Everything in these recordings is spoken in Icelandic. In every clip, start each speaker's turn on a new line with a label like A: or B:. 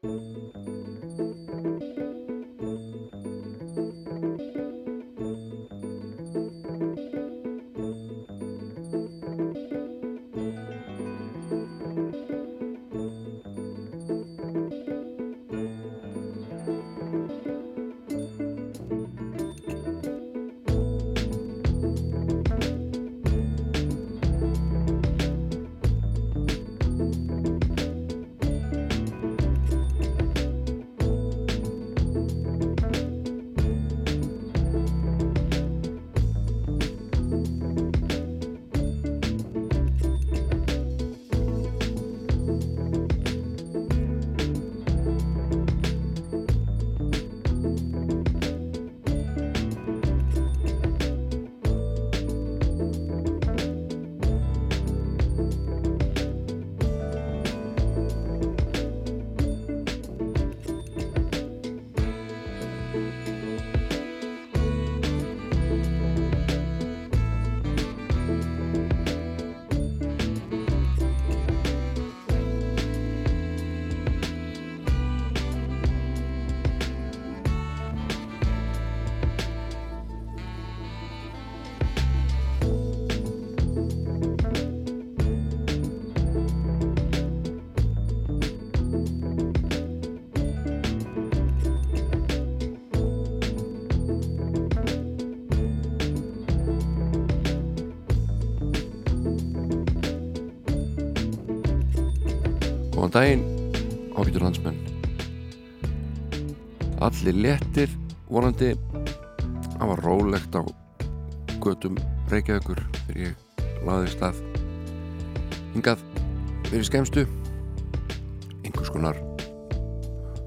A: Góðan daginn, ágætur landsmenn. Allir léttir, vonandi. Það var rólegt á götum Reykjavíkur þegar ég laði stað. Hingað fyrir skemstu. Einhvers konar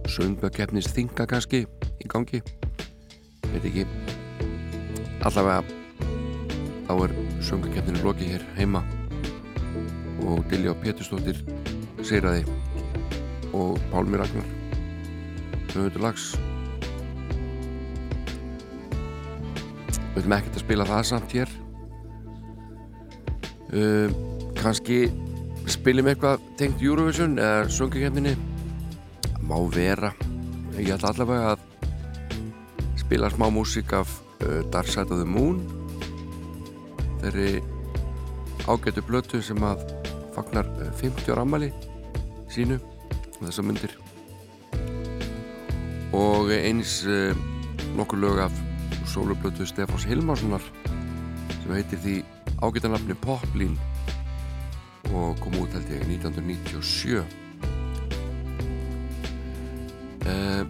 A: söngbakeppnis þinga kannski í gangi. Veit ekki. Allavega þá er söngakeppninu lokið hér heima og Dilja og Péturstóttir Seyraði og Pálmi Ragnar. Höfundur lags. Við veitum ekkert að spila það samt hér. Uh, kannski spilum eitthvað tengt Eurovision eða söngakefninni má vera. Ég ætla allavega að spila smá músík af uh, Dark Side of the Moon. Þeirri ágætu blötu sem að fagnar 50 ára ammali sínu þessar myndir. Og eins uh, nokkur lög af sólublötu Stefáns Hilmarssonar sem heitir því ágætanafni Poplin og kom út held ég 1997 uh,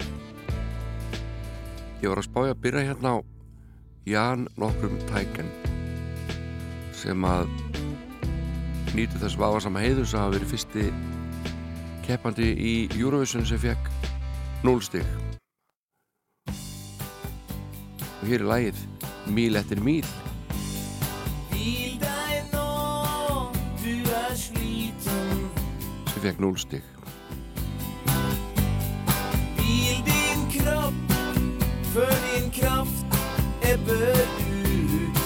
A: ég var að spája að byrja hérna á Jan nokkrum tæken sem að nýtu þess vafarsama heiðus að hafa verið fyrsti keppandi í Eurovision sem fekk 0 stig. Og hér er lægið Míl eftir míl. Sem fekk 0 stig.
B: Hvil din kropp, för din kraft ebber ut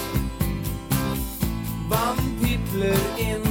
B: Vann pipler inn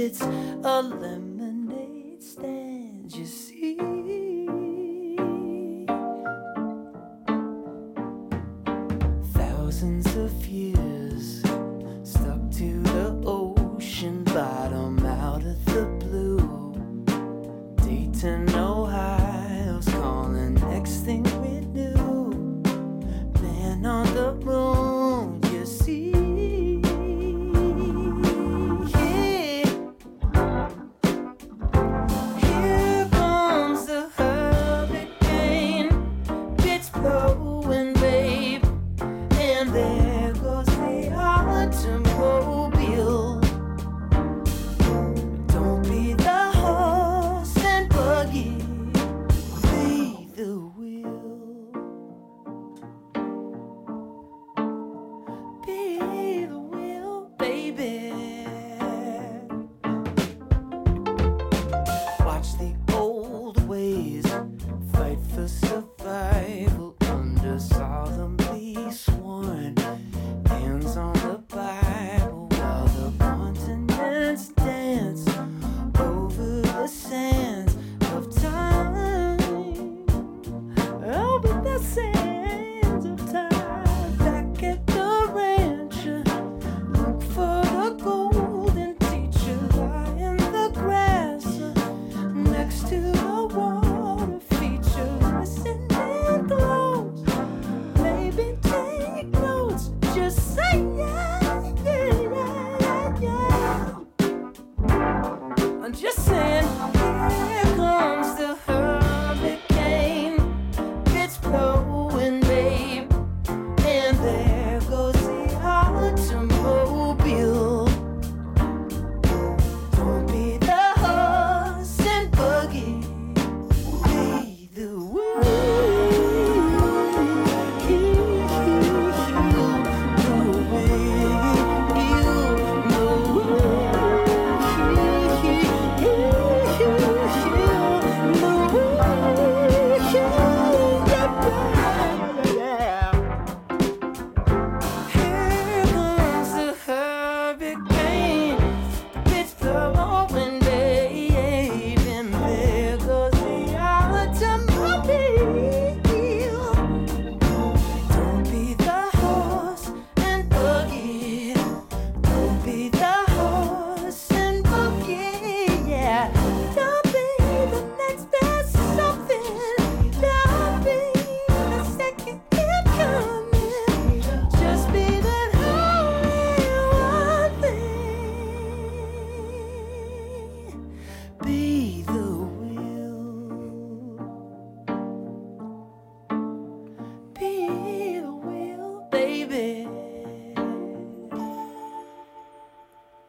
C: it's a lemonade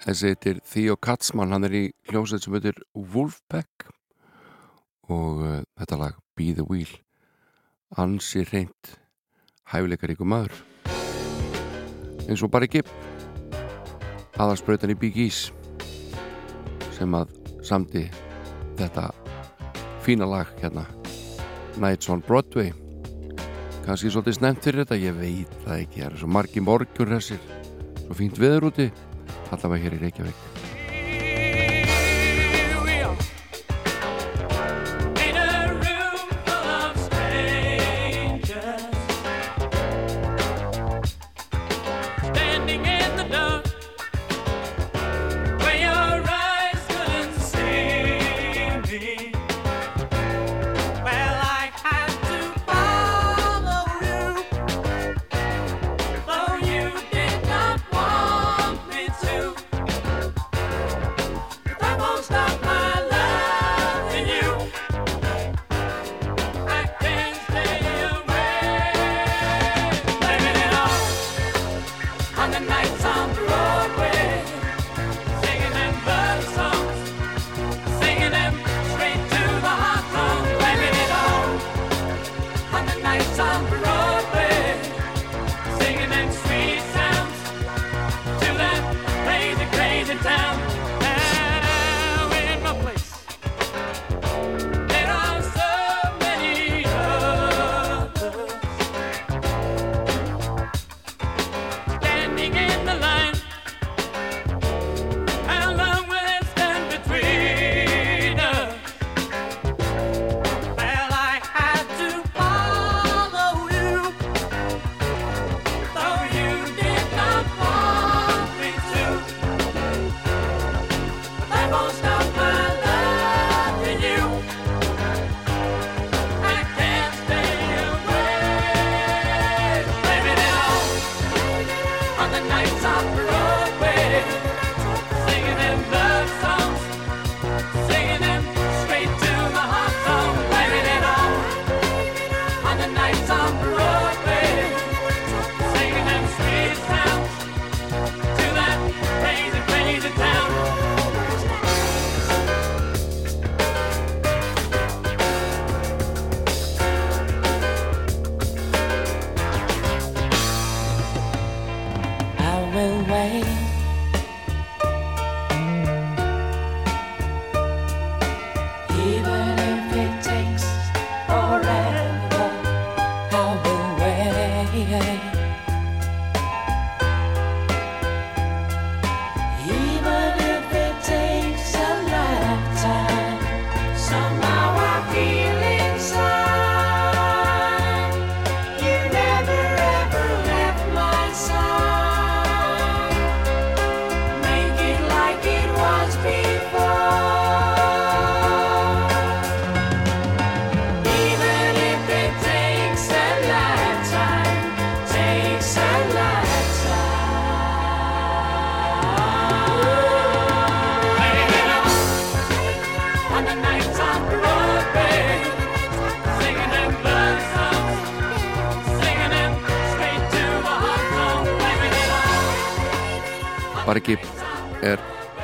D: þessi heitir Theo Katzmann hann er í hljómsveit sem heitir Wolfpack. Og uh, þetta lag Be the Wheel ansi reynd hæfileikaríku maður. Eins og bara ekki aðarspröytan í Big East sem að samti þetta fína lag hérna Nights on Broadway. Kannski svolítið snemt fyrir þetta ég veit það ekki, það er svo margi morgjur þessir. Svo fínt viður úti allavega hér í Reykjavík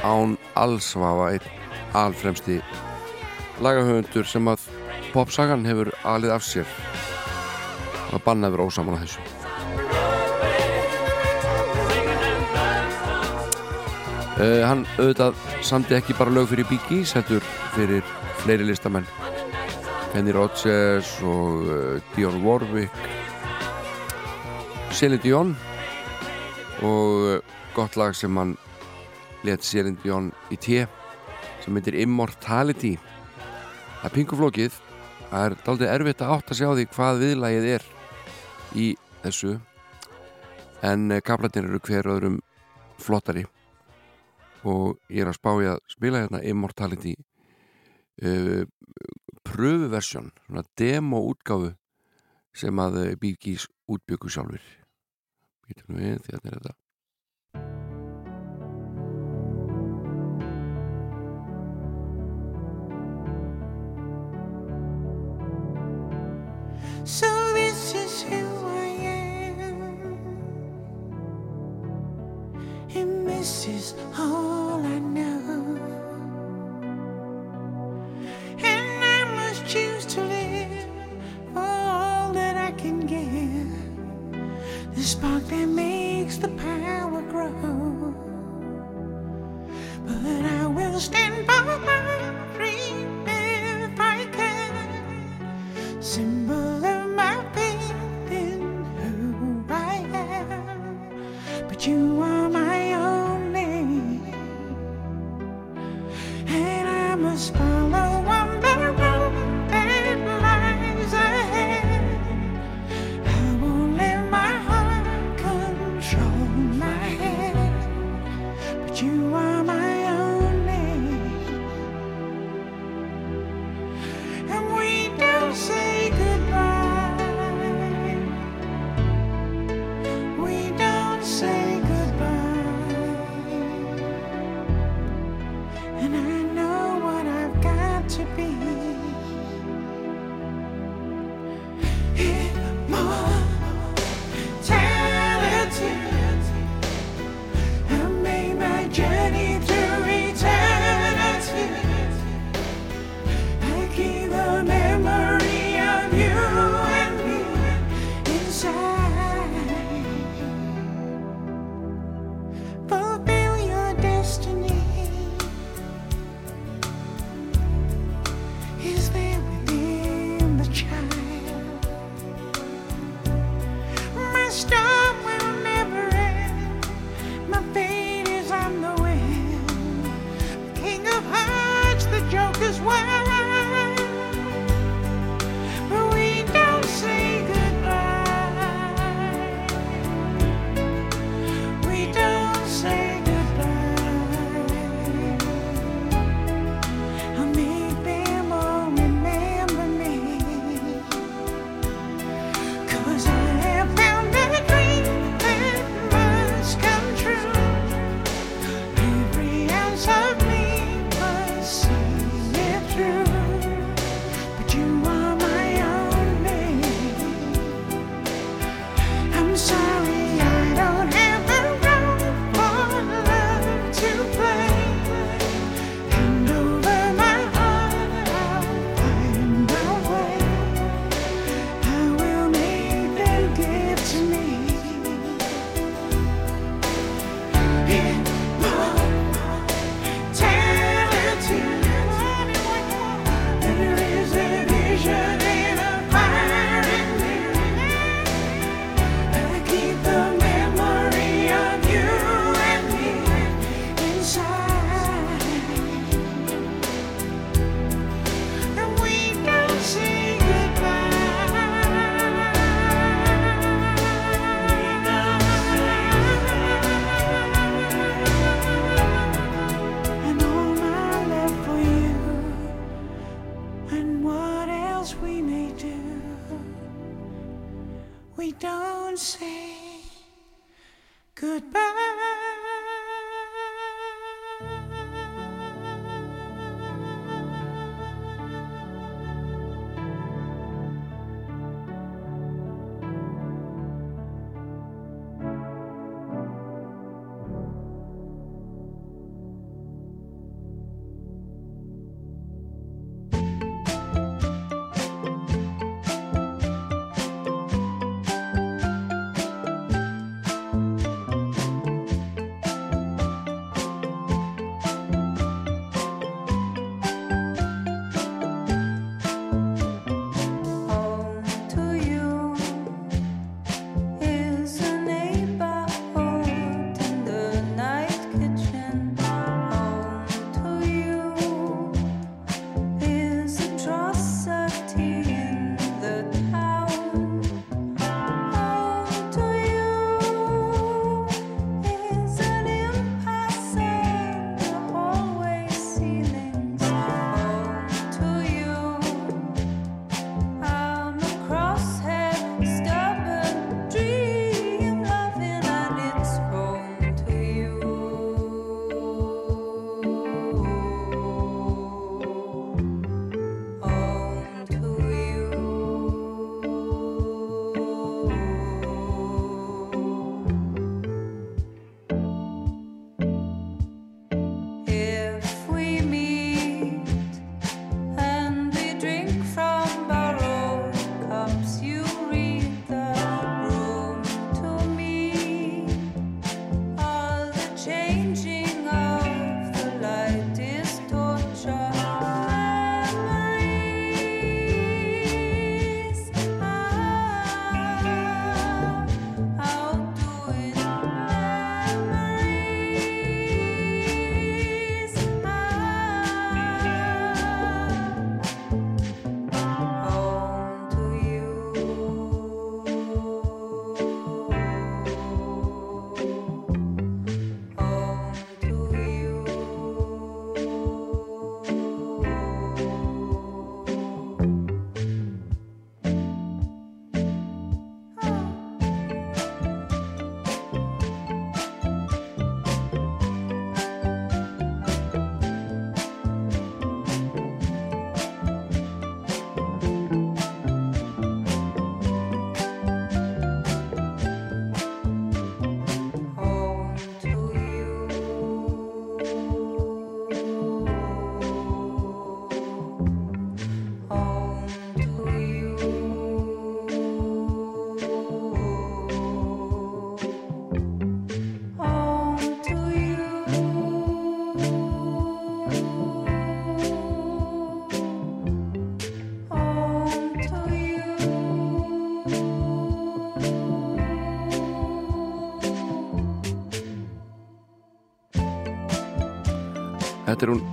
D: án allsvafa einn alfremsti lagahöfundur sem að popsagan hefur alið af sér. Og banna yfir ósaman að þessu. Uh, Hann auðvitað samti ekki bara lög fyrir Big Gees heldur fyrir fleiri listamenn. Kenny Rogers og uh, Dionne Warwick Celine Dion og uh, gott lag sem hann let Celine Dion í té sem heitir Immortality. Það pinguflókið það er daldið erfitt að átt að sjá því hvað viðlægið er í þessu. En eh, kaplarnir eru hver öðrum flottari. Og ég er að spája að spila hérna Immortality uh, pröfuversjón demo útgáfu sem að eh, Bee Gees útbyggu sjálfur Býtum við, því að þetta er þetta
E: So this is who I am, and this is all
A: I
E: know. And I must choose to live for all that I can give. The spark that makes the power grow. But I will stand by my dream if I can. Symbol. you are my only, and I must follow.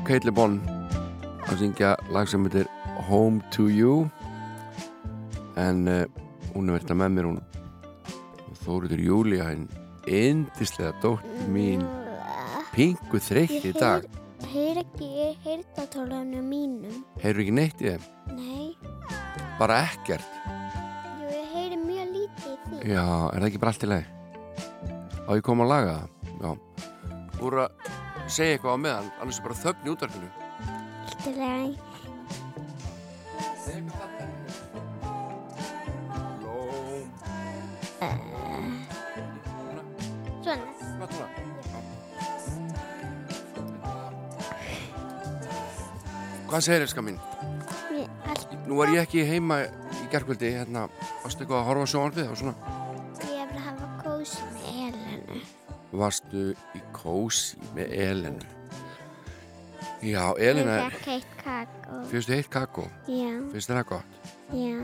A: Hún Caitlin Bonn að syngja lag sem heitir Home to You. En uh, hún er verið með mér hún Þóruður Júlia henn indislega dótt mín pingu þreytt í dag.
F: Heyr ekki í heyrðatólunum mínum.
A: heyrðu ekki neitt í þeim,
F: Nei,
A: bara ekkert?
F: Jú, ég heyri mjög lítið í því.
A: já, er það ekki bara allt í leið á ég kom að laga það? Já, voru að segja eitthvað á meðan annars er bara þögn í útvarpinu
F: Alltaf leið. Svona.
A: Hvað segir?
F: Ég, allt,
A: Nú var ég ekki heima í gerkvöldi hérna, varstu eitthvað að horfa á sjónvarpið og svona
F: ég vil hafa kósi með Elenu.
A: Varstu í kósi með Elenu Já, Elena
F: Ég fekk heitt kakó.
A: Fyrstu heitt kakó,
F: Já,
A: þér það gott?
F: já.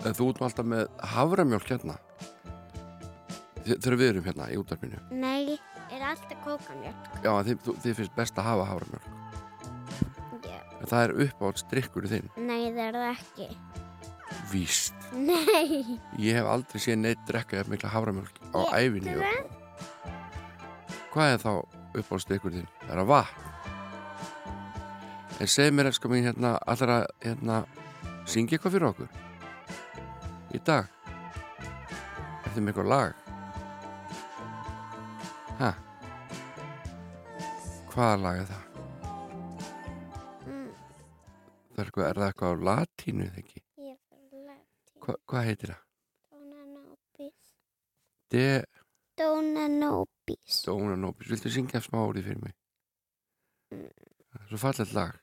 A: En þú með alltaf með havramjólk hérna Þe- Þegar við erum hérna í útarpinu
F: Nei, er alltaf kókamjölk.
A: Já, þið, þú- þið finnst best að hafa havramjólk
F: Já.
A: En það er uppáhalds drikkur þinn
F: Nei, það er það ekki.
A: Víst
F: Nei.
A: Ég hef aldrei séð neitt drekka jafn mikla havramjólk á æfinni. Hvað er þá uppáhalds drikkur þinn? Það er að vatn En segð mér elskar mín hérna allar að hérna syngja eitthvað fyrir okkur í dag eftir með eitthvað lag Hæ? Hvaða lag er það? Það er, eitthvað, er það eitthvað á latínu þegar ekki? Hva, hvað heitir það?
F: Dónanóbis.
A: De
F: Dónanóbis.
A: Dónanóbis Viltu syngja smá orðið fyrir mig? Það er svo fallet lag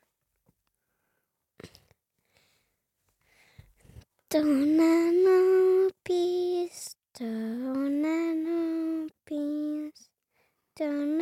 F: Dónanóbis. Dónanóbis. Dónanóbis.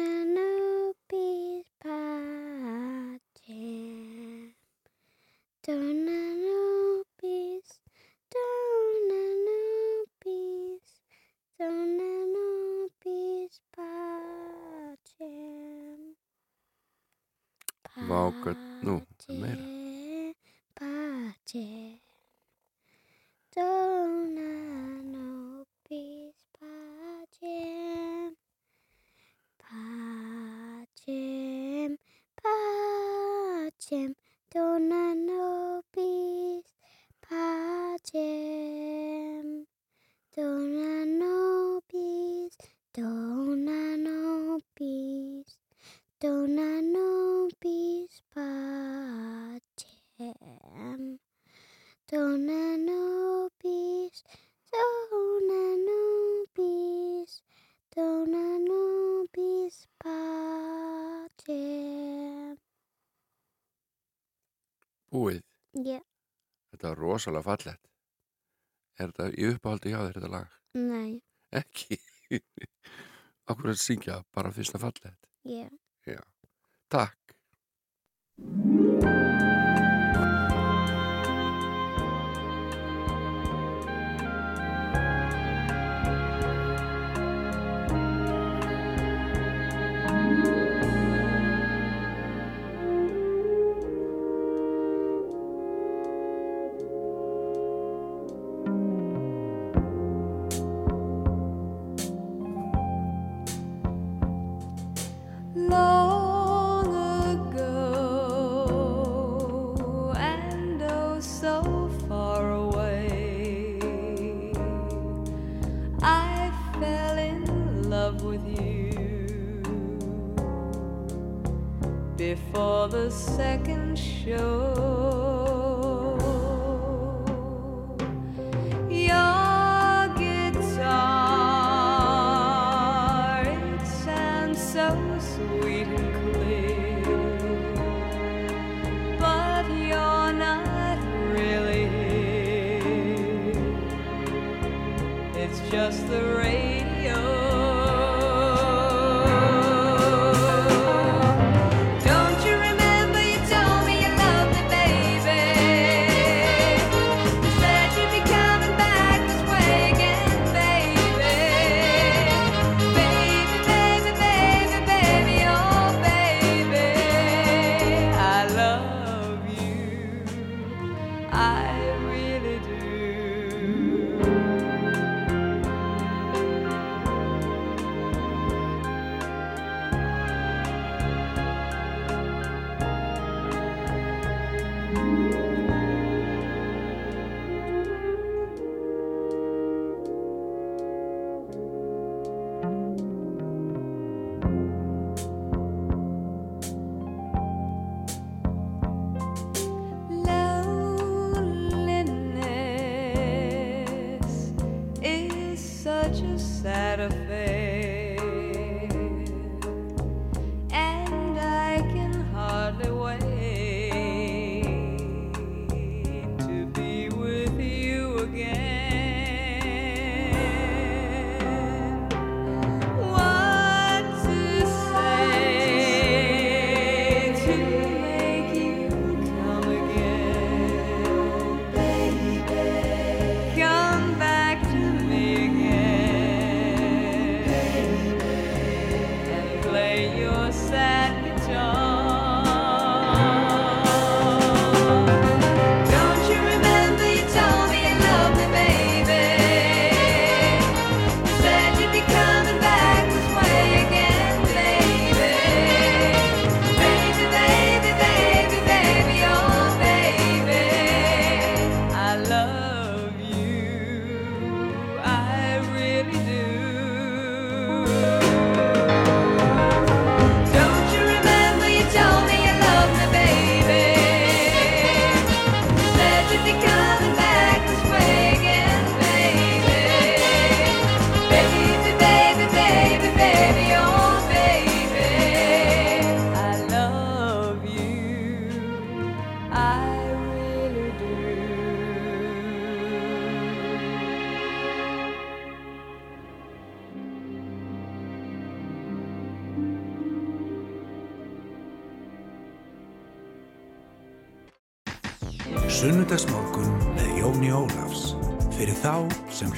A: Rosalega fallet Er þetta í uppáhaldi hjá þér þetta lag?
F: nei,
A: Ekki? Akkur að syngja bara fyrsta fallet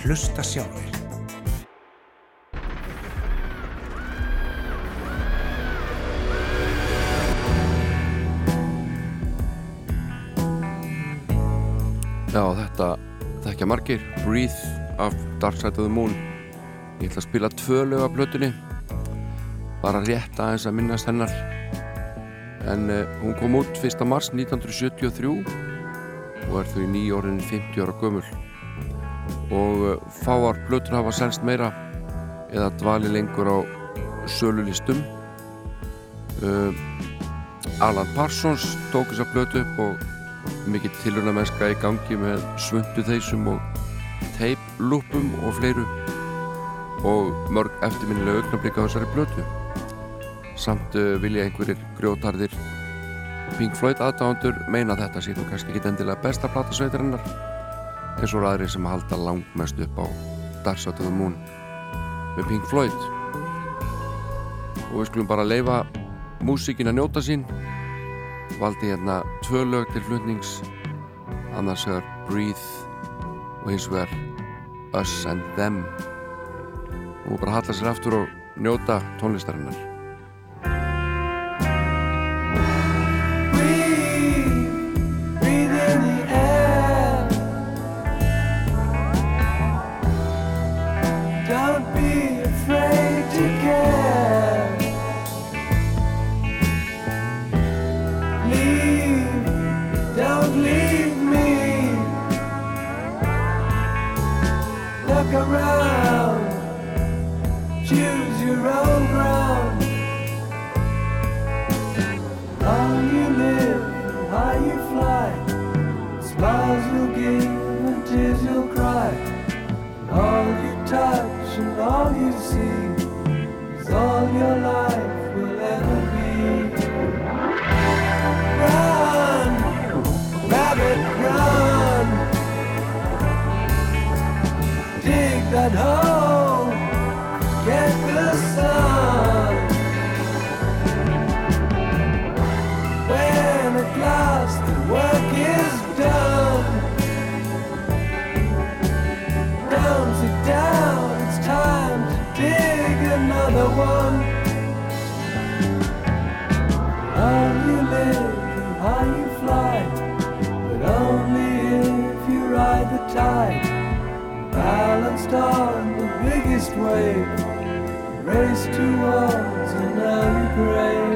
G: hlusta sjálfur.
A: Já, þetta þekkja margir Breathe af Dark Side of the Moon Ég ætla að spila tvö lög af blötunni bara rétt aðeins að minnast hennar en uh, hún kom út 1. mars 1973 og er þau nýjórinn 50 ára gömul og uh, fáar blötur hafa senst meira eða dvali lengur á sölulistum. Uh, Alan Parsons tók þess að blötu upp og mikið tilhörnamennska í gangi með svundu þeysum og teiplúpum og fleiru. Og mörg eftirminnilega augnablík á þessari blötu samt uh, vilja einhverjir grjótarðir Pink Floyd aðdáðandur meina þetta þú kannski ekki endilega besta plata sveitarinnar eins og aðri sem halda langmest upp á Dark Side of the Moon með Pink Floyd. Og við skulum bara leifa músíkin að njóta sín. Valdi hérna tvö lög til flutnings. Annars er Breathe og hins vegar Us and Them. Og bara halla sér aftur og njóta tónlistarinnar
H: towards another grave.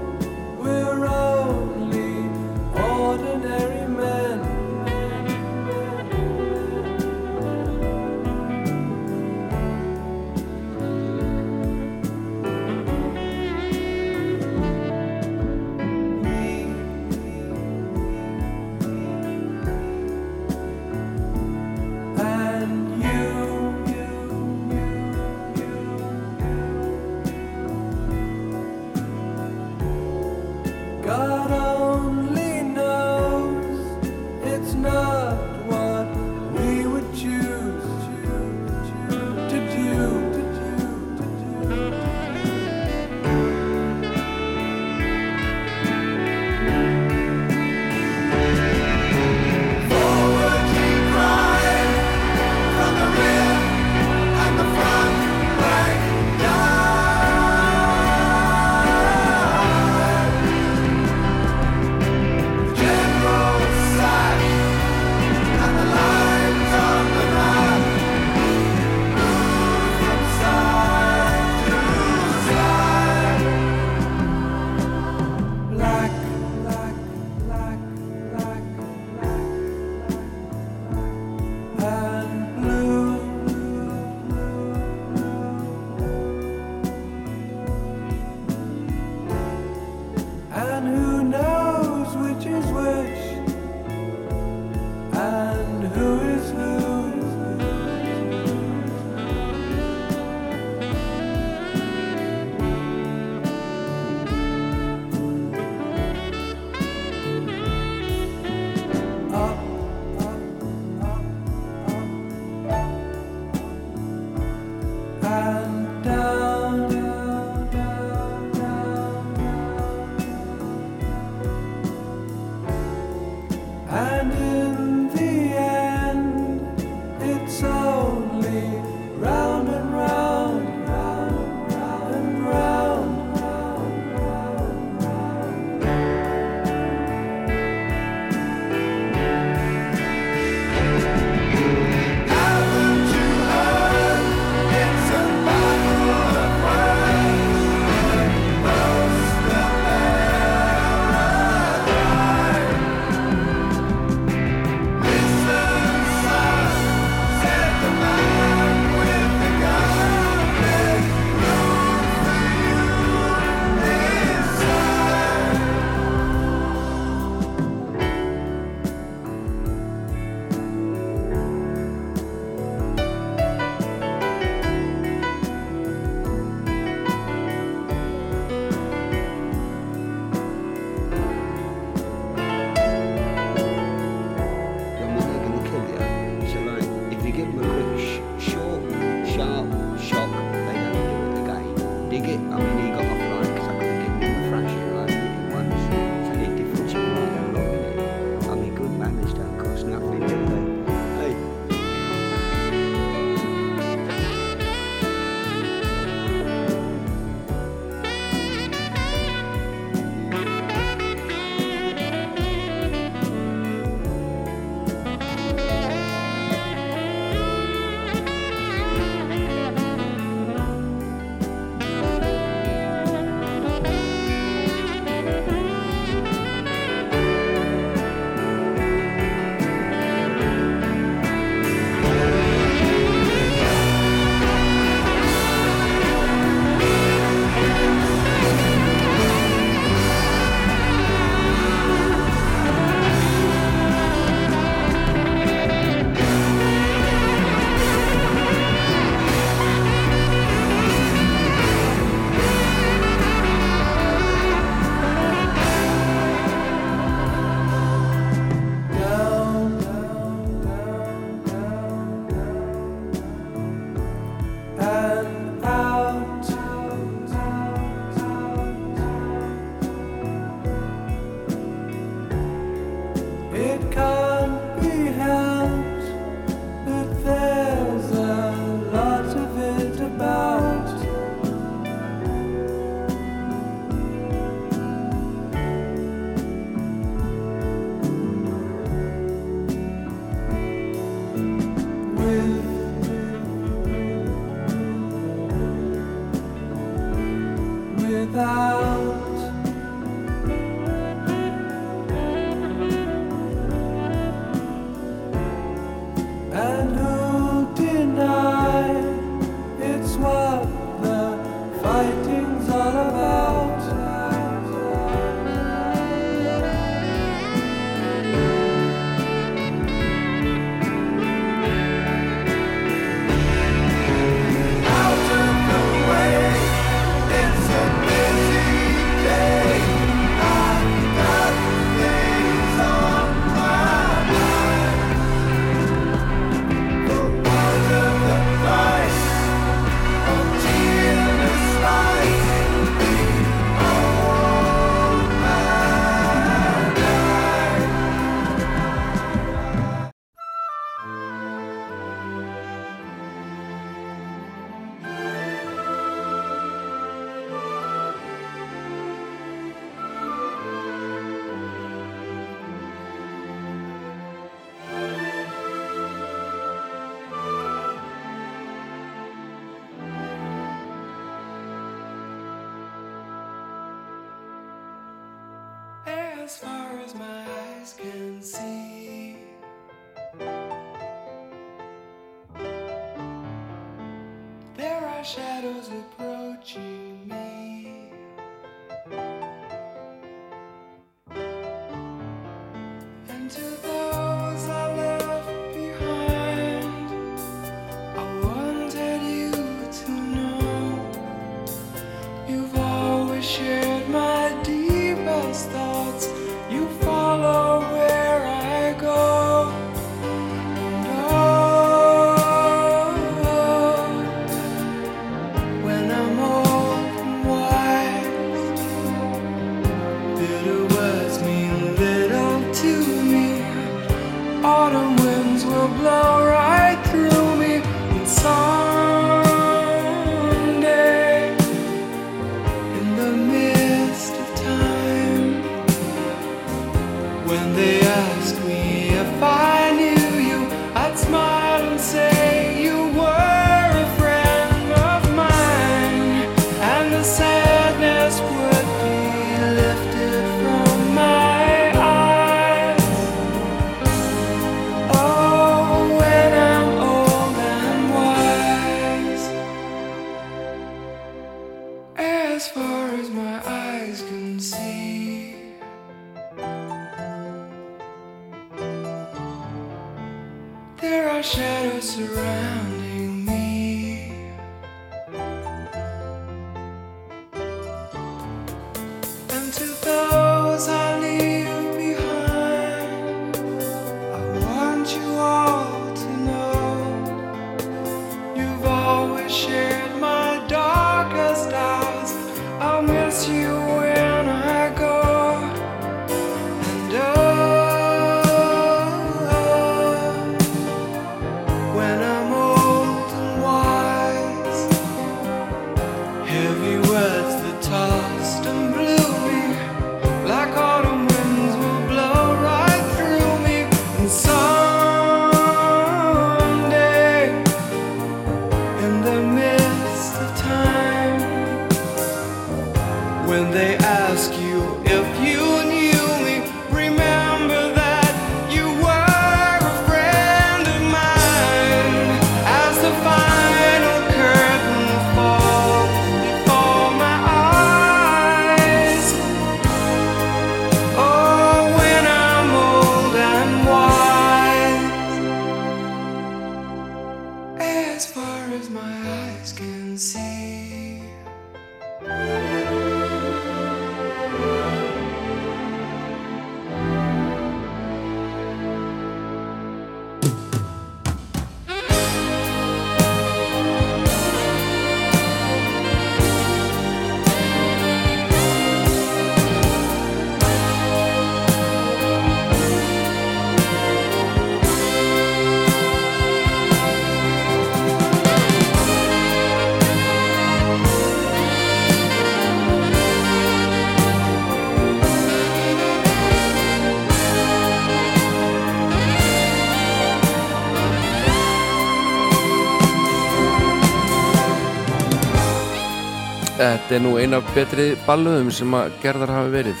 A: þetta er nú eina betri ballöðum sem að gerðar hafi verið.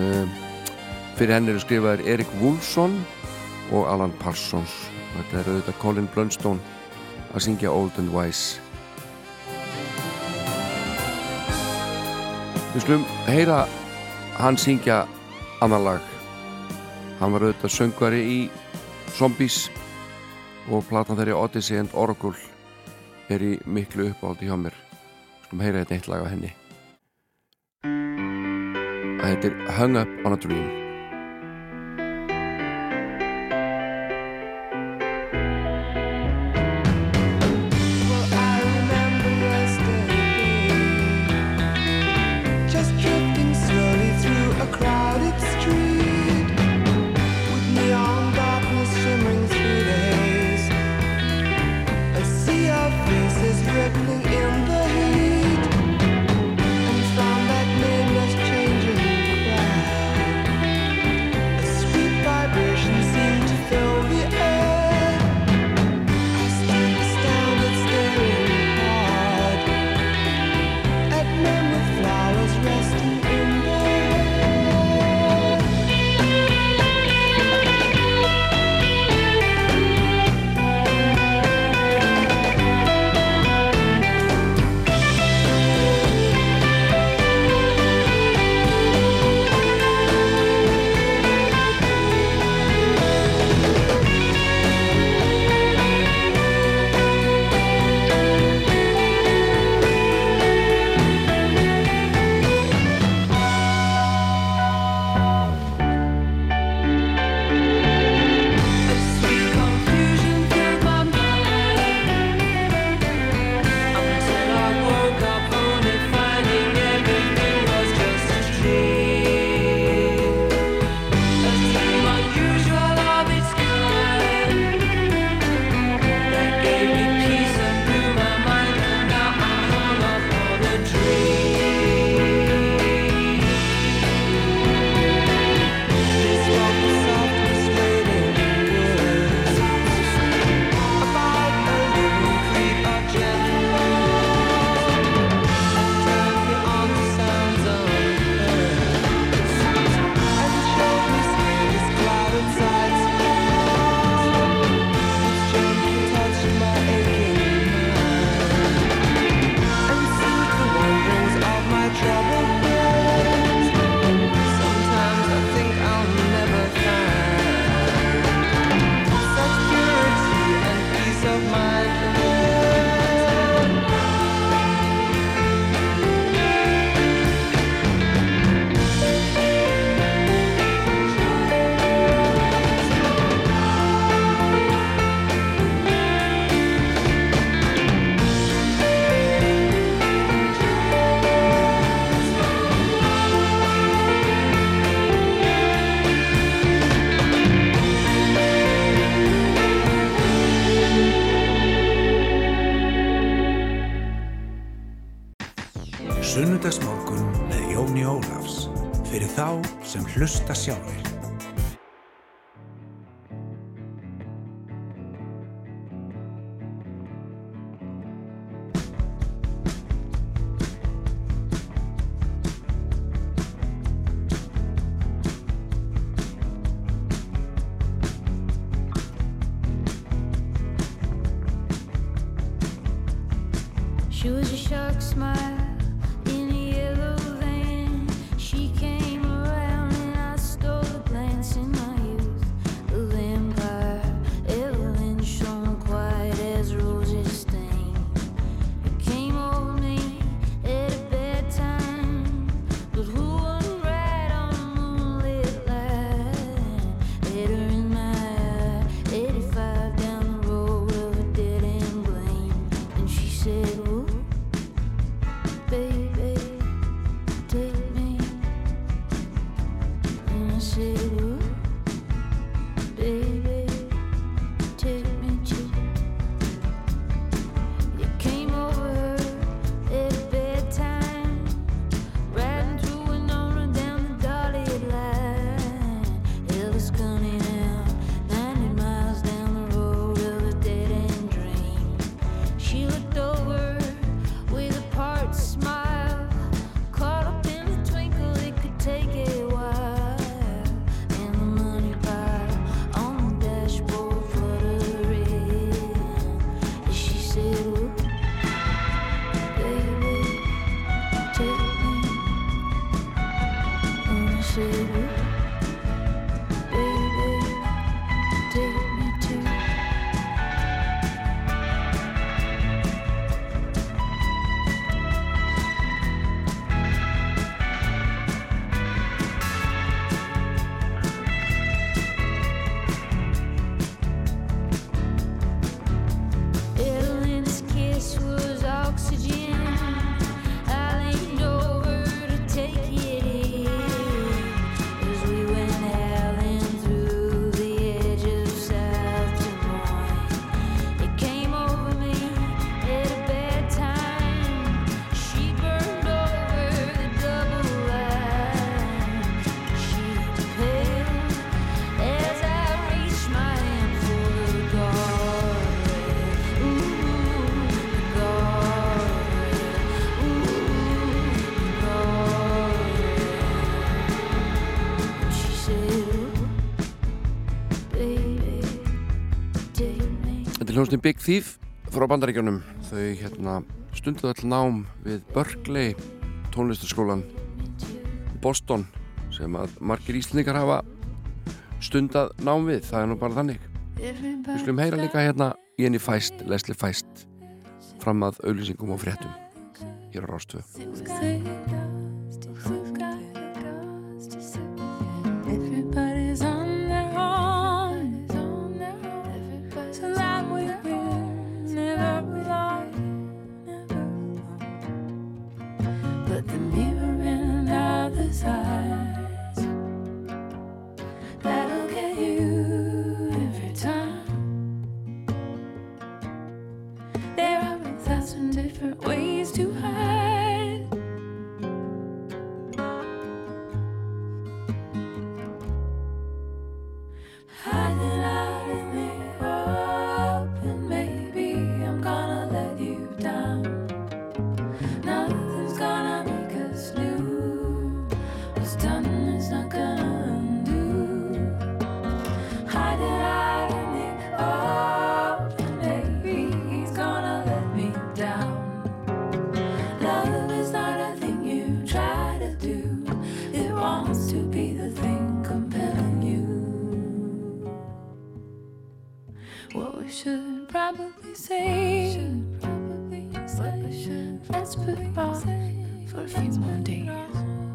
A: Um, fyrir henn eru skrifaður Erik Wulfsson og Alan Parsons. Þetta er auðvitað Colin Blunstone að syngja Old and Wise. Við slum heyra hann syngja annar lag. Hann var auðvitað söngvari í Zombies og platan þeirri Odyssey and Oracle er í miklu uppáhaldi hjá mér skulum heyra þetta eitt lag af henni. Og þetta er Hung Up On A Dream. hljómsnum Big Thief frá bandaríkjónum þau hérna stunduð all nám við Berkeley tónlistarskólan Boston sem að margir íslendingar hafa stundað nám við, það er nú bara þannig. Við skulum heyra líka hérna Jenny Feist, Leslie Feist fram að auðlýsingum og fréttum hér á
C: Rástöfu inside. Let's put it off for a few more days.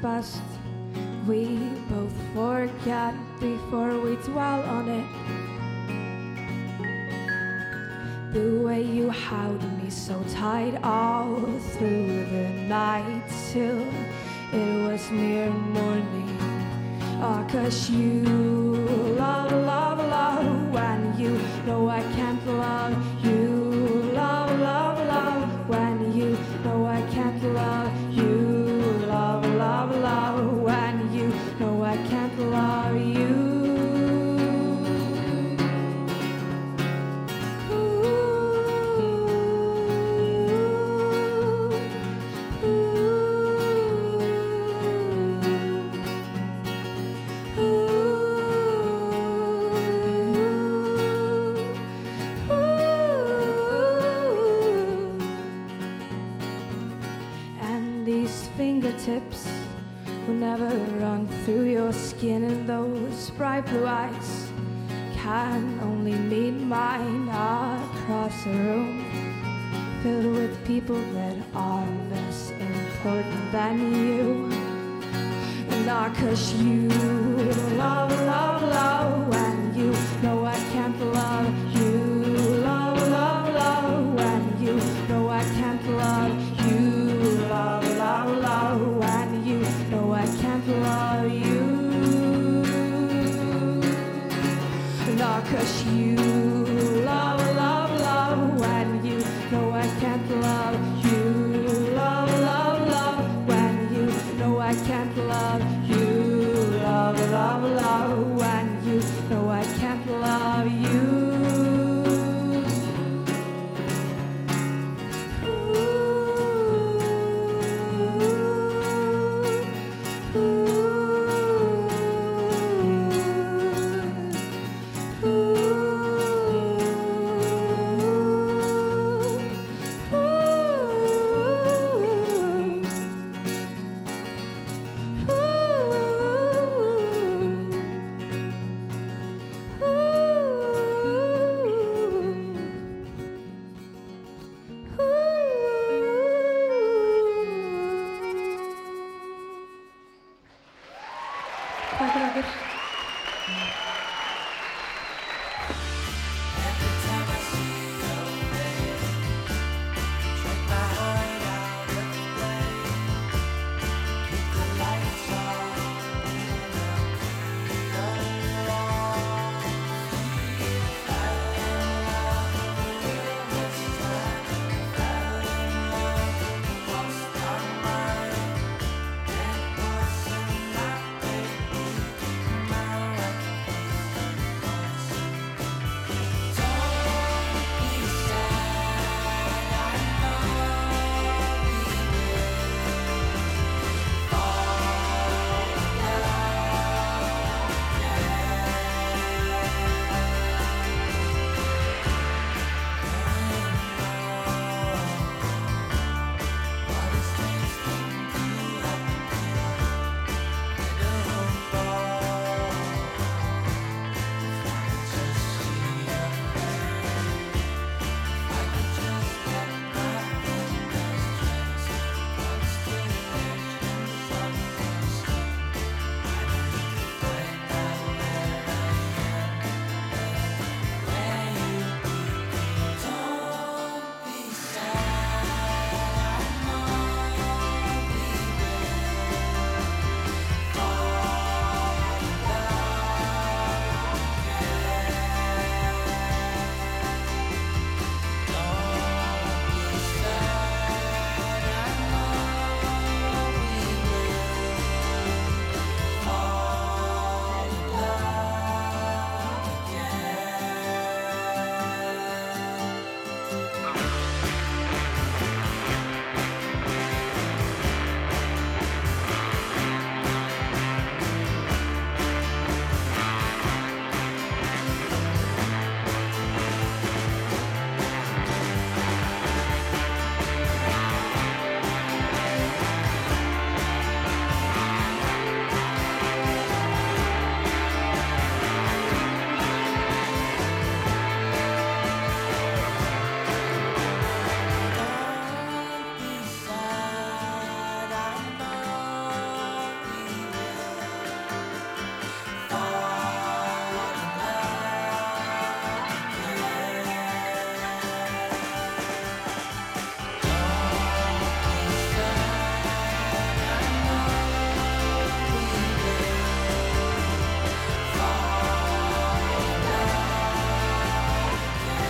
I: 巴西。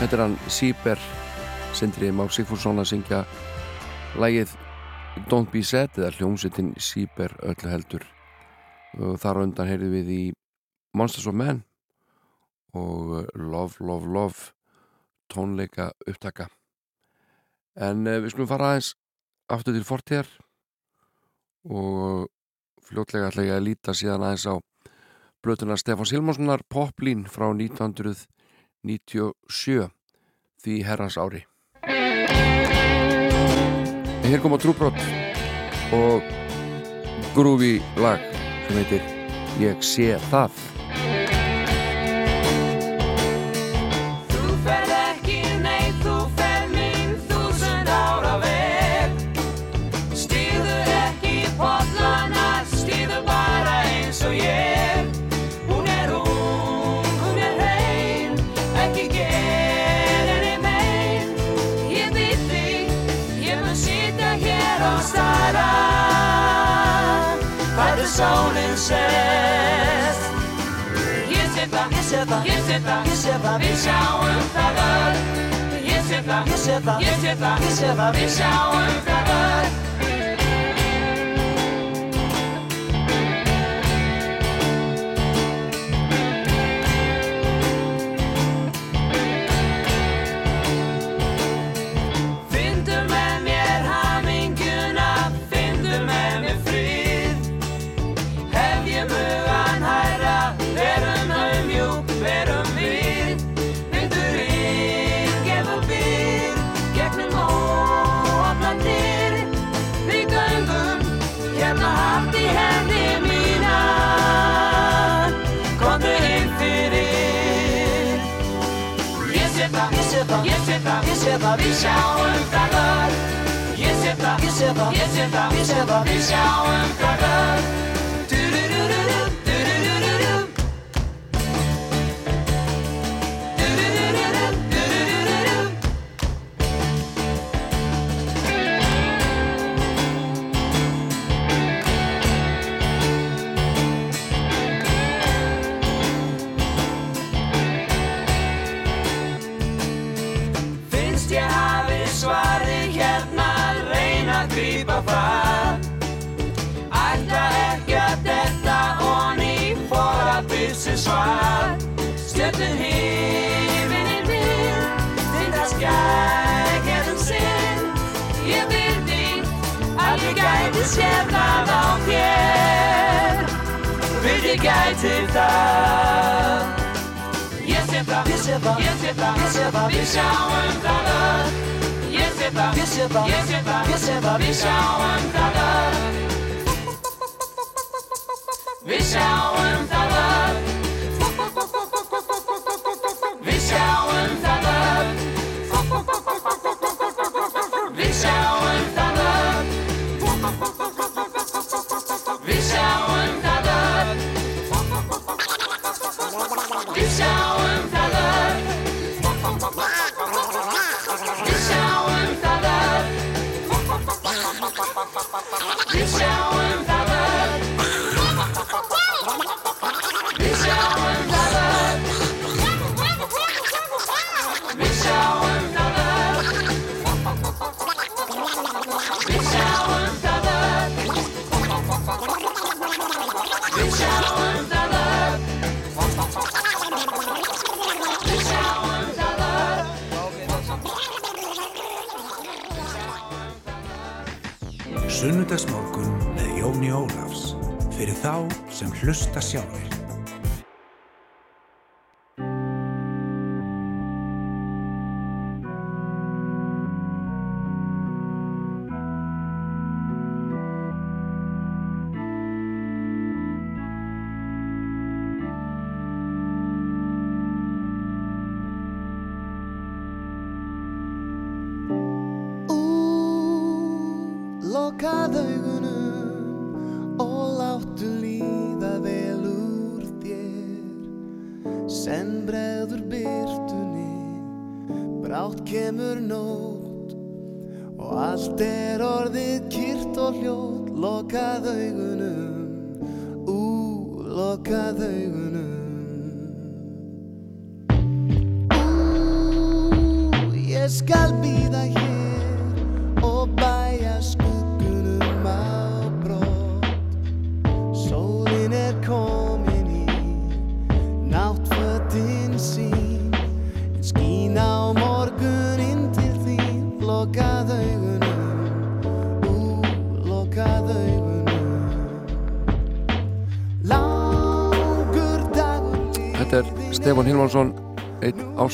A: Þetta er hann Sýber Sindri Már Sigfússon að syngja lægið Don't Be Sad eða hljómsettin Sýber öllu heldur. Og þar undan heyrðum við í Monsters of Men og Love, Love, Love tónleika upptaka. En uh, við skulum fara aðeins aftur til fortíðar og fljótlega ætla ég að líta síðan aðeins á blötuna Stefán Silmarssonar Poplín frá 1997 því herrans ári. Hér kom á trúbrott og grúfi lag sem heitir Ég sé það
D: það, við sjáum það öll. Ég sé það, ég sé það, ég sé það, ég sé það, við sjáum það öll sé það, við sjáum það öll. Ég sé það, ég sé það, ég sé það, ég sé það, við sjáum það öll gæti séð það á þér. Vil ég gæti það. Ég sé það, ég sé það, ég sé það, ég sé það, við sjáum það. Öll Ég sé það, ég sé það, ég sé það, ég sé það, við sjáum það. Öll Við sjáum það. öll
J: It's sjálfur.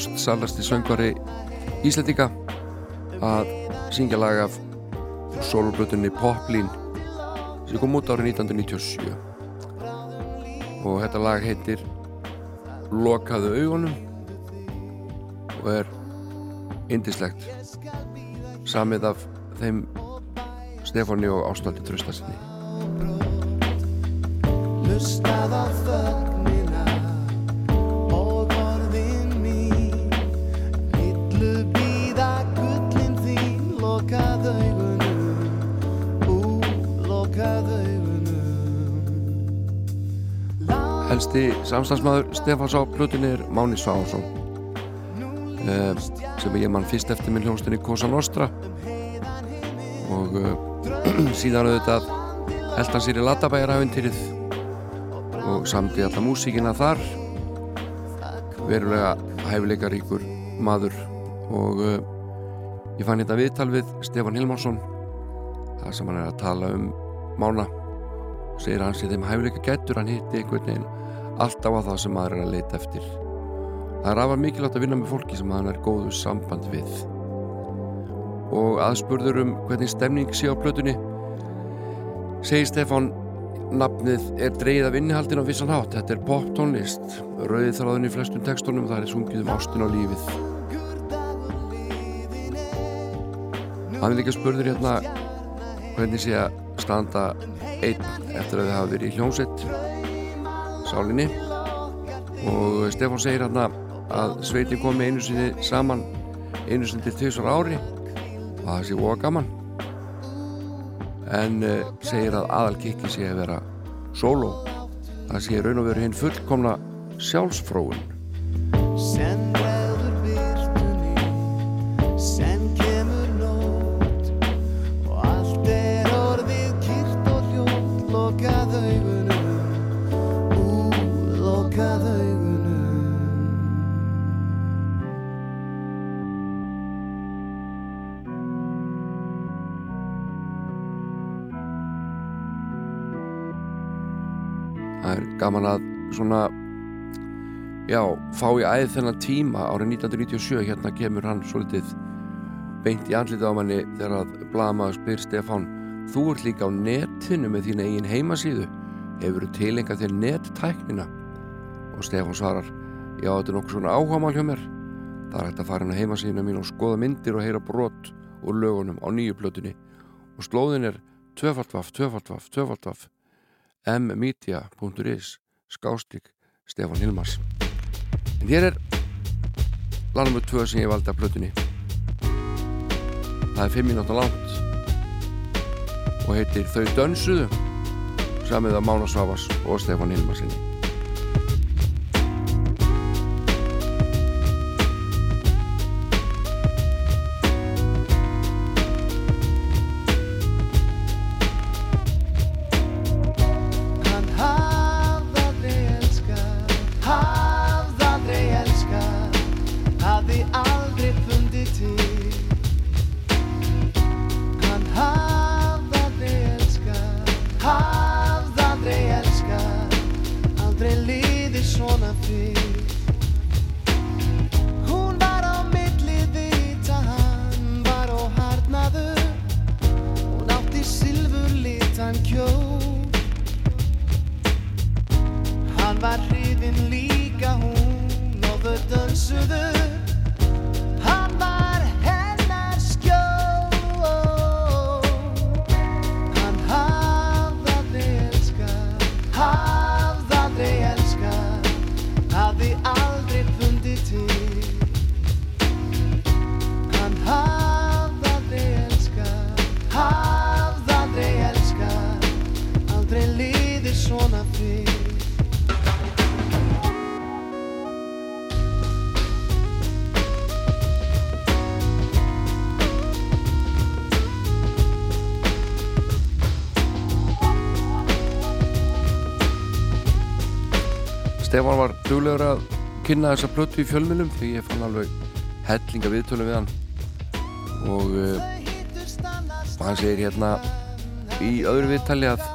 A: Einn ástsalasti söngvari Íslandika að syngja lag af sólublutunni Poplin sem kom út árið 1997 og þetta lag heitir Lokaðu augunum og er indislegt samið af þeim Stefáni og Ástaldi Traustasinni
D: Hlustað á
A: Helsti samstagsmaður Stefáns á plötunni er Máni Sváhansson eh, sem ég mann fyrst eftir minn hljónstinni Cosa Nostra. Og eh, síðan auðvitað held hann sér í Latabæjarhæfintýrið og samdi alla músíkina þar. Verulega hæfileikaríkur maður. Og uh, ég fann hérna viðtal við Stefán Hilmarsson það sem hann er að tala um Mána. Segir að hann sé þeim hæfileika gættur hann hitti einhvern veginn alltaf á það sem maður er að leita eftir. Það er afar mikilvægt að vinna með fólki sem hann er góðu samband við. Og aðspurður um hvernig stemning sé á plötunni segir Stefán nafnið er dreigð af innihaldin á vissan hátt. Þetta er pop tónlist rauðið þráðin í flestum textunum það er sungið um ástin á lífið. Hann er líka spurður hérna hvernig sé að standa einn eftir að þið hafa verið í hljómsett sálinni og Stefán segir hérna að sveitin komi einu sinni saman einu sinni til tvisar ári og það sé óa gaman. En uh, segir að aðalkikki sé að vera solo það sé raun og veru hinn fullkomna sjálfsfróun gaman að svona já, fá í æð þennan tíma. Árið 1997 hérna kemur hann svolítið beint í andlita á manni þegar að blamaður spyr Stefán þú ert líka á netinu með þín eigin heimasíðu. Hefur þú tilenga þér nettæknina? Og Stefán svarar já, þetta er nokkuð svona áhugamál hjá mér. Það er hægt að fara inn á heimasíðuna mín og skoða myndir og heyra brot úr lögunum á nýju plötunni. Og slóðin er tvöfaldvaf, tvöfaldvaf, tvöfaldvaf mmedia.is skástrík Stefán Hilmars. En hér er lanumur 2 sem ég valdi af plötunni. Það er 5 minúta langt og heitir Þau dönsuðu samið af Mána Svavas og Stefán Hilmarsinni
D: liðið svona fyrr.
A: Stefán var duglegur að kynna þessa plötu í fjölmjölum því ég fann alveg hellinga viðtölum við hann. Og uh, hann segir hérna í öðru viðtali að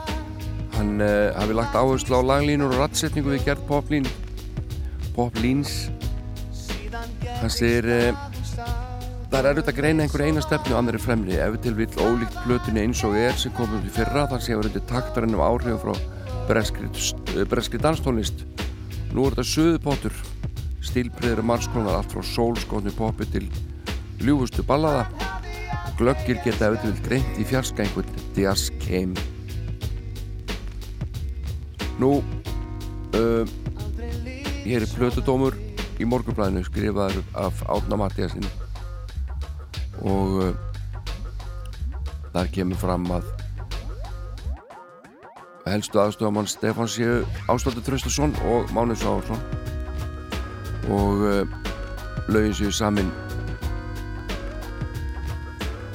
A: hann uh, hafi lagt áherslu á laglínur og rattsetningu við gerð poplín poplíns. Hann segir uh, það er erfitt að greina einhver eina stefnu og annar er fremri. Ef til vill ólíkt plötunni eins og er sem komum til fyrra þar séu verið taktarinn um áhrifum frá breskri, breskri danstónlist. Nú er þetta söðupottur stílbreyður margskonar allt frá sólskotni poppi til ljúfustu ballada. Og glöggir geta vill greint í fjarska einhvern jazz came nú uh, hér er plötudómur í morgunblæðinu skrifaður af Átna Mattiasin og uh, þar kemur fram að helstu aðstofamann Stefán séu Ástöldur Traustason og Mánuðs Ávarsson og uh, lögin séu samin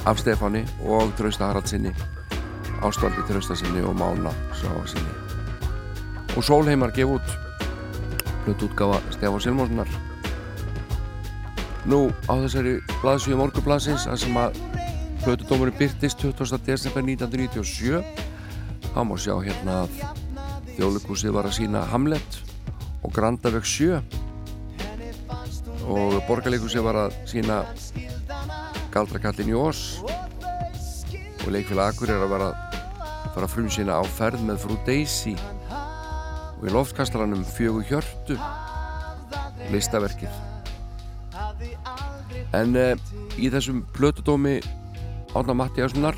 A: af Stefáni og Trausta Haraldsinni Ástöldi Traustasinni og Mána Sávarsinni og Sólheimar gef út hlut útgafa Stefán Silmónssonar Nú á þessari blaðsvíu morgublaðsins að sem að hlutudómurinn byrtist 20. desember 1997 þá má sjá hérna að þjóðleikúsið var að sína Hamlet og Grandaveg 7 og borgarleikúsið var að sína Galdrakallin í Ós og leikfélag Akur er að vera að fara frum sína á ferð með frú Daisy og í loftkastalanum fjögur hjörtu. Listaverkið. En uh, í þessum plötudómi Átna Mattiassonar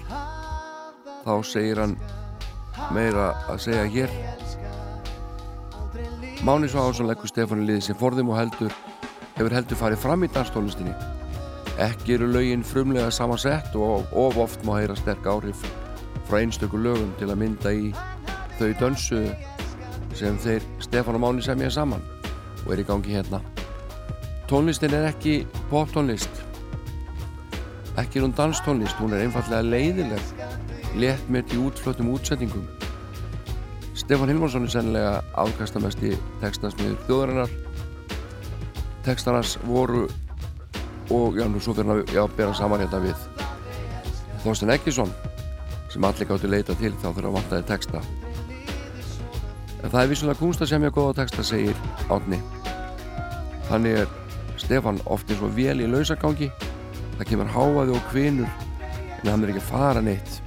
A: þá segir hann meira að segja hér. Máni Sváhansson leggur Stefáni liði sem forðum og heldur hefur heldur farið fram í danstónlistinni. Ekki eru lögin frumlega samansett og of oft má heyra sterk áhrif frá einstöku lögum til að mynda í þau dönsu sem þeir Stefán og Máni semja saman og er í gangi hérna. Tónlistin er ekki poptónlist ekki er hún danstónlist hún er einfallega leiðileg létt með til útflöttum útsettingum Stefán Hilmarsson er sennilega afkastamesti textasmiður þjóðarinnar. Textarnas voru og já, nú svo fyrir að já, bera saman hérna við Þorsten Ekkisson sem allir gáttu leita til þá fyrir að vantaði texta en það er vissulega kunst að semja góða texta segir Átni þannig er Stefan oft eins og vel í lausagangi. Það kemur háaði og kvinur en hann er ekki fara neitt.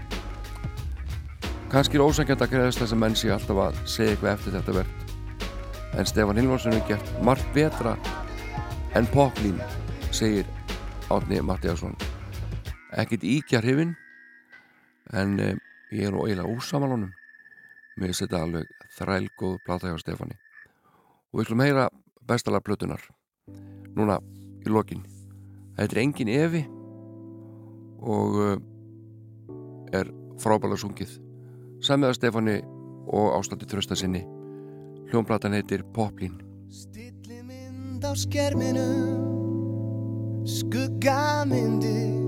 A: Kannski er ósækjand að greiðast þess að menn sé alltaf að segja eitthvað eftir þetta verð en Stefan Hilmarsson er gert margt betra en poplín segir Átni Mattiasson ekkit íkjar hrifin en eh, ég er nú eiginlega úsamalunum með þetta alveg þrælgóð plata hjá Stefani og við skulum heyra bestalar plötunar núna í lokin. Þetta er engin evi og uh, er frábæla sungið. Samiða Stefani og ástætti trösta sinni. Hljónplatan heitir Poplin.
J: Stillimynd á skerminum Skuggamyndir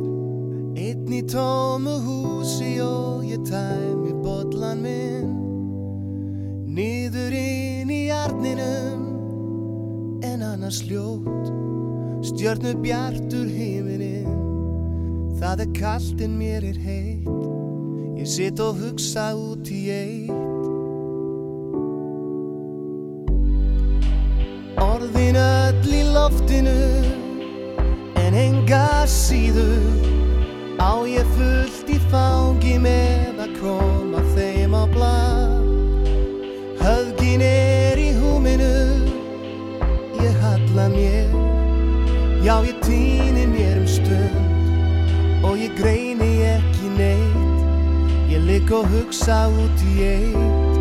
J: Einn í tómu húsi og ég tæmi bollan minn Niður inn í arninum En annars ljót. Stjörnu bjartur himinin Það er kallt en mér er heitt. Ég sitt og hugsa út í eitt. Orðin öll í loftinu En enga síður. Á ég fullt í fangi með að króma Halla mér. Já ég týni mér um stund Og ég greini ekki neitt. Ég ligg og hugsa út í eitt.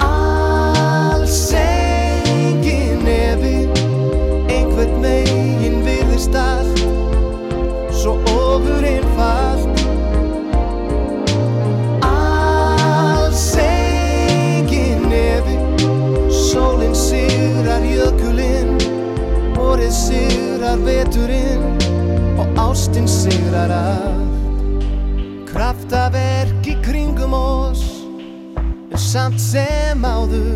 J: Alls engin efi Einhvern megin virðist allt. Svo ofur einfalt Alls sigrar jökulinn Vorið sigrar veturinn Og ástinn sigrar allt Kraftaverk í kringum oss En samt sem áður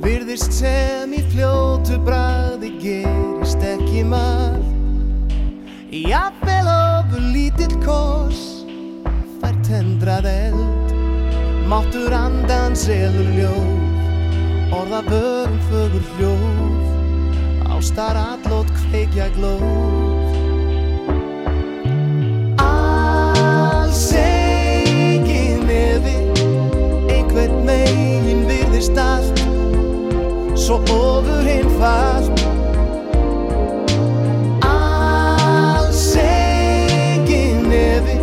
J: Virðist sem í fljótu bragði gerist ekki margt. Jafnvel ofur lítill kos fær tendrað eld Máttur andans elur ljóð Orða vörum fögur hljóð. Ástar allót kveikja glóð. Alls engin nefi Einhvern megin virðist allt. Svo ofur einfalt. Alls engin nefi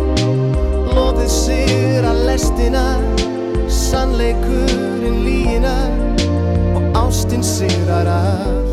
J: Lóðið sér að lestina. Sannleikurinn lína Og ástin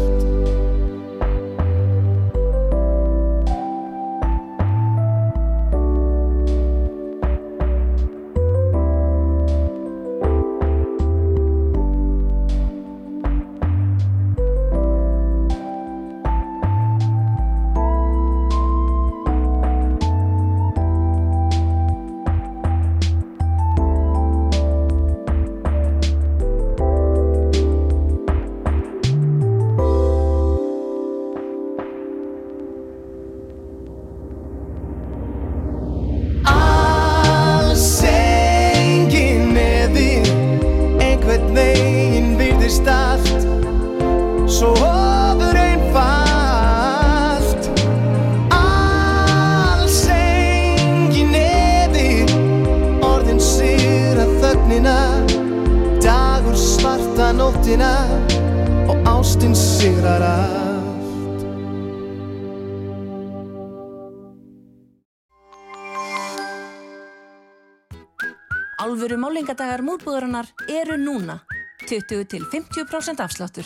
K: Alvöru málingadagar múlbúðarinnar eru núna. 20-50% afsláttur.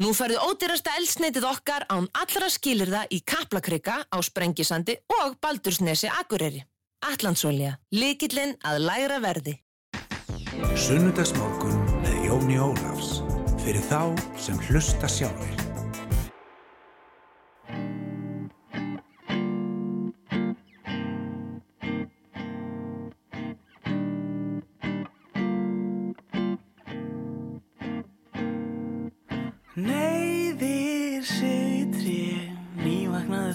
L: Nú færðu ódýrasta eldsneitið okkar án allra skilirða í Kaplakrika á Sprengisandi og Baldursnesi Akureyri. Allandsólja, likillinn að lægra verði.
G: Sunnudagsmorgun með Jóni Ólafs fyrir þá sem hlusta sjálfur.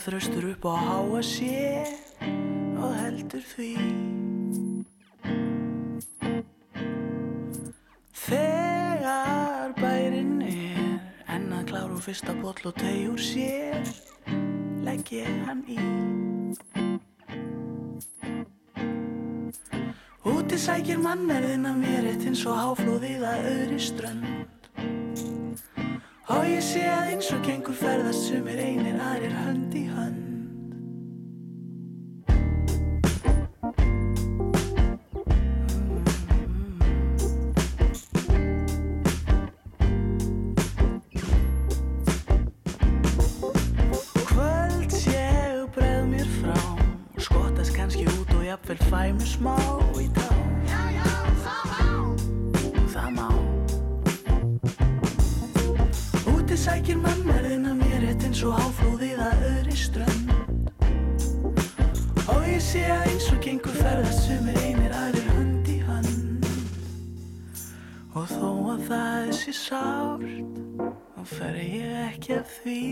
M: Þröstur upp á háa sé Og heldur því. Þegar bærin er Enn að klára úr fyrsta boll og tegjur sér Legg ég hann í. Úti sækir mannerðin að mér Eitt eins og háflóðið að öðri strönd Og ég sé að eins og gengur ferðast sumir einir aðrir hönd í hönd. Kvöld sé og breð mér frá Skottast kannski út og jafnvel fæ mér smá í tá Já, já, það má. Það má sækir mannverðin að mér eitt eins og áflóðið að öðri strönd. Og ég sé að eins og gengur ferðast sumir einir aðrir hönd í hönd. Og þó að það sé sárt þá fer ég ekki að því.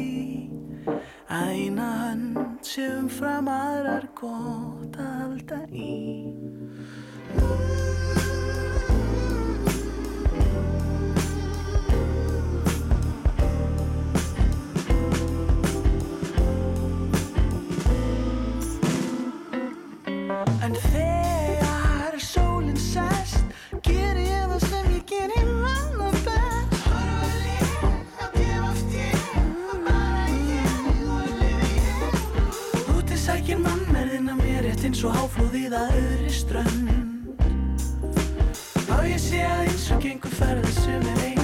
M: Að eina hönd sé umfram aðrar gott að halda í En þegar sólinn sest Ger ég það sem ég gerir manna best. Horfa líf að gefast ég Bara ég og lifi ég Úti sækir mannmerðin að mér Rétt eins og háflóðið að öðri strönd. Og ég sé að eins og gengur ferða sem er einir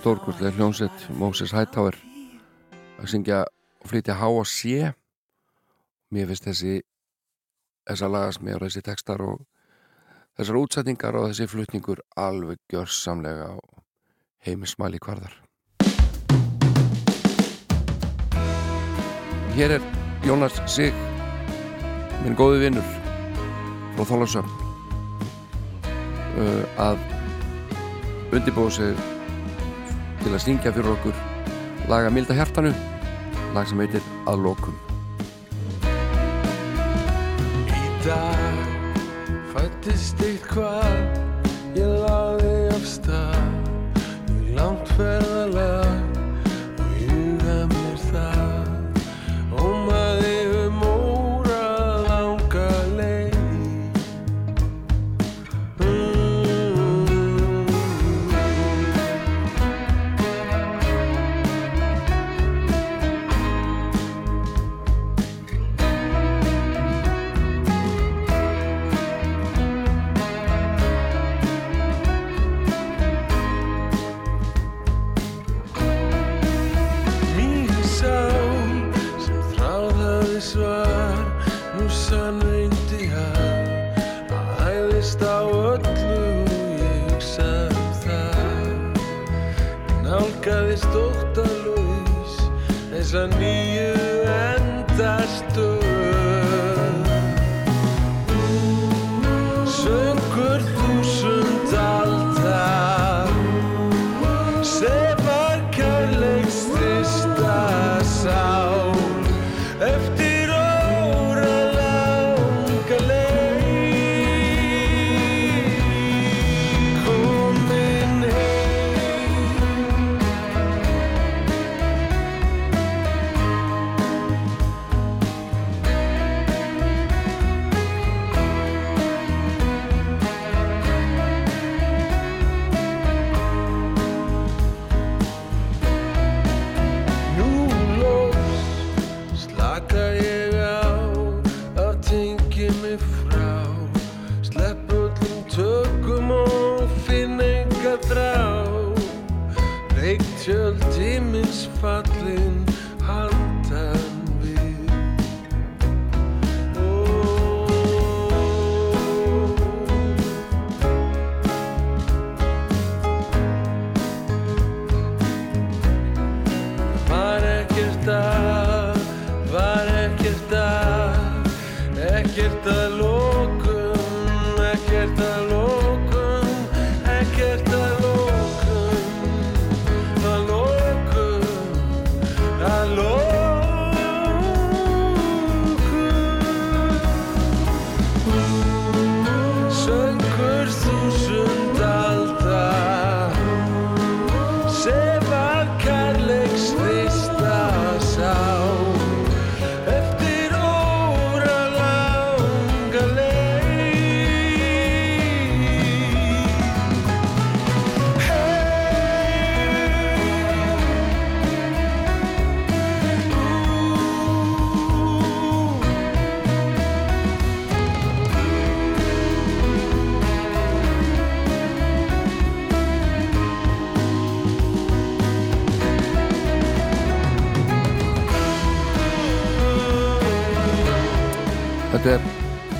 A: Þetta stórkurlega hljómsett Moses Hightower að syngja og flytja H og C. Mér finnst þessi þessar og þessi textar og þessar útsetningar og þessi flutningur alveg gjörsamlega og heimismæli kvarðar. Hér er Jónas Sig minn góði vinnur frá Þólasöfn uh, að undirbúið sig til að syngja fyrir okkur. Laga Milda hjartanu. Lag sem heitir Að lokum.
N: Í dag fættist eitthvað ég laði af stað. Í langt ferðalag þessa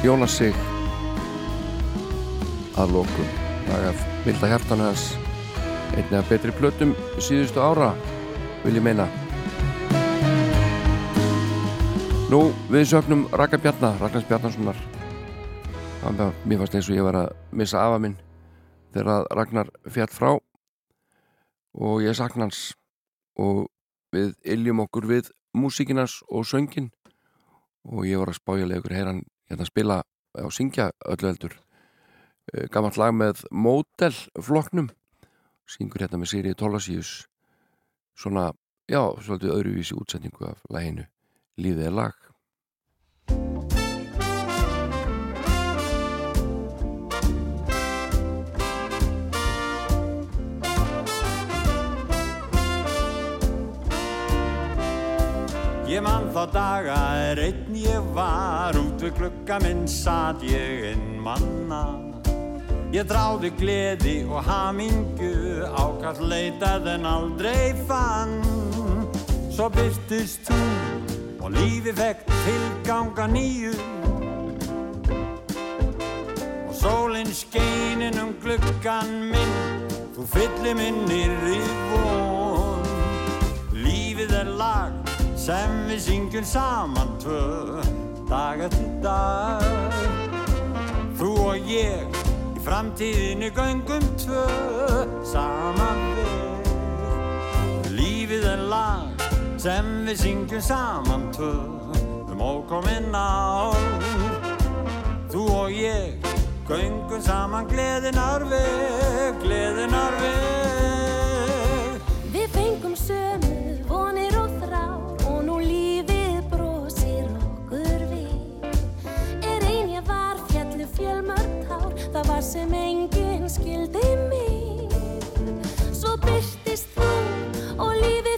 A: er Jónas Sig. Að lokum lag af Milda hjartanu hans einnig af betri plötum síðustu ára vil ég meina. Nú við sögnum Raka Bjarnar, Ragnars Bjarnarssonar mér fannst eins og ég var að missa afa minn þegar að Ragnar fjall frá. Og ég sakna hans. Og við iljum okkur við músíkinans og söngin og ég var að spája ykkur heyran hérna spila og syngja öllu heldur. Gammalt lag með Model flokknum syngur hérna með Siri Tólasíus svona, já, svolítið öðruvísi útsetningu af laginu. Líðið er lag
O: Ég man þá daga er einn ég var út við glugga minn satt ég inn manna. Ég dráði gleði og hamingu Ákall leitað en aldrei fann. Svo byrtist þú Og lífi fekk tilganga nýju. Og sólinn skeininn um gluggan minn Þú fyllir minnir í von. Lífið er lag sem við syngjum saman tvö Dag eftir dag. Þú og ég í framtíðinu göngum tvö Saman við. Lífið er lag sem við syngjum saman tvö Um ókominn ár. Þú og ég göngum saman gleðinar veg
P: það var sem enginn skildi mig. Svo byrtist þú og lífið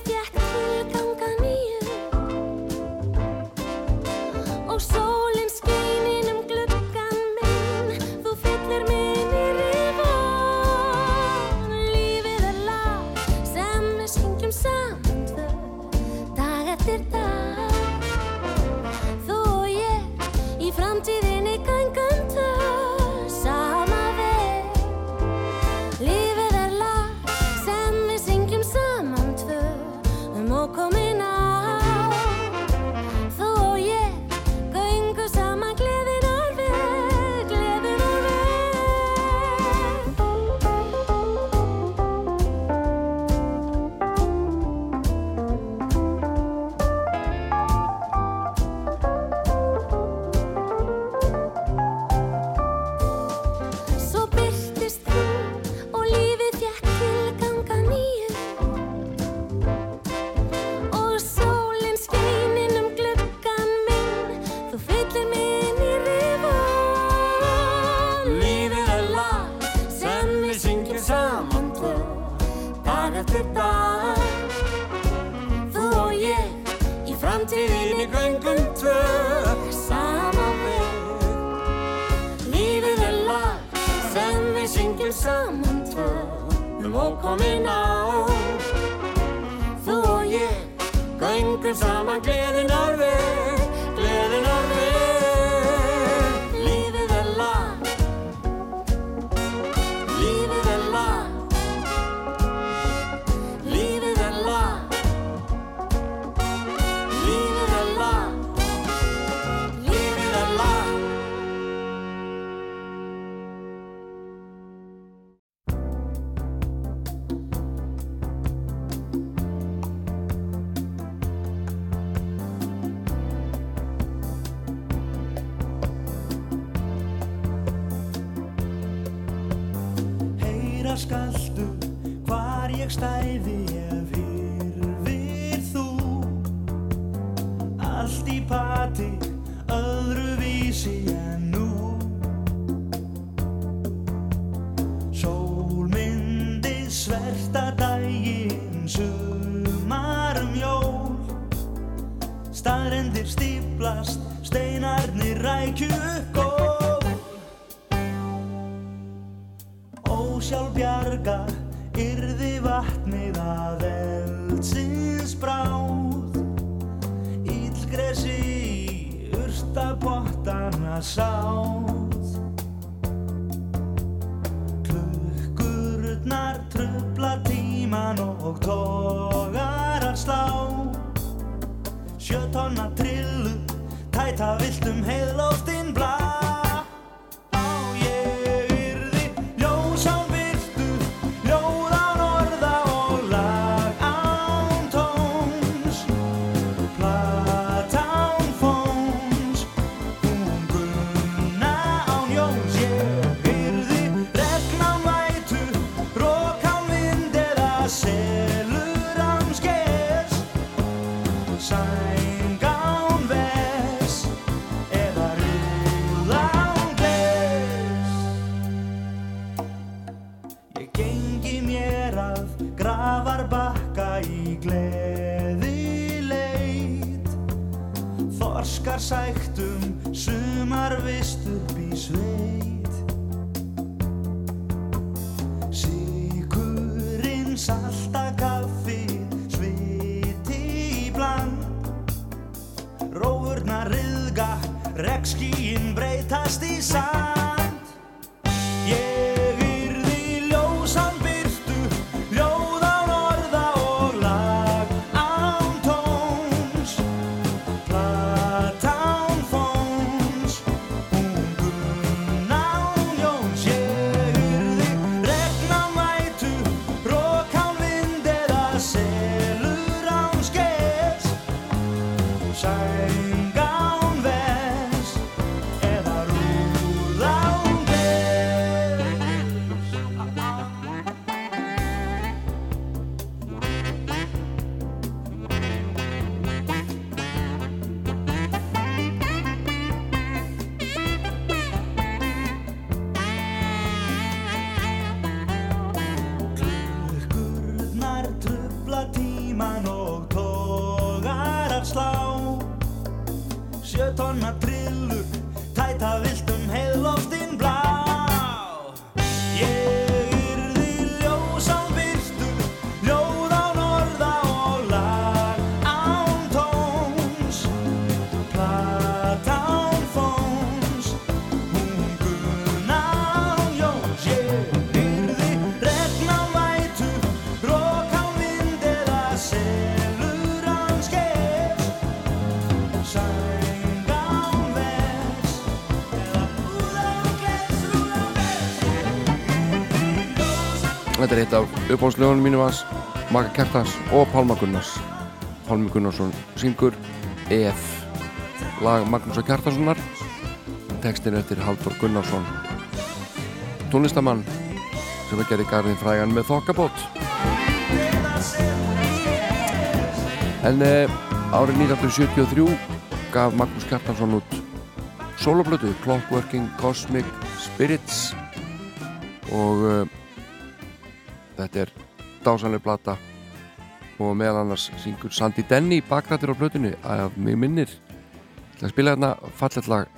Q: sverta daginn sumarum jól. Staðrendir stíplast, steinarnir rækju gól. Ósjálf bjarga yrði vatnið að eldsins bráð. Ílgresi í urtapottana sáð. Klukkurnar trubla tíman og togar að slá. Sjö tonna trillu, tæta viltum heiðlóftinn blá sæktum sumar vist upp í sveit
H: Þetta er eitt af uppáhaldslegunum mínu hans, Maka Kertans og Pálma Gunnars. Pálmi Gunnarsson syngur EF, lag Magnúsar Kertanssonar, textin eftir Haldur Gunnarsson, tónlistamann sem er gerðið garðin frægan með þokkabót. En eh, árið 1973 gaf Magnús Kertansson út soloplötu Clockworking Cosmic Spirits og eh, Þetta er dásanlega blata og meðal annars syngur Sandy Denny bakrættir á blötinu að mér minnir. Til að spila hérna falletlag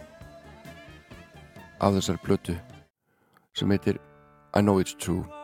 H: af þessar blötu sem heitir I Know It's True.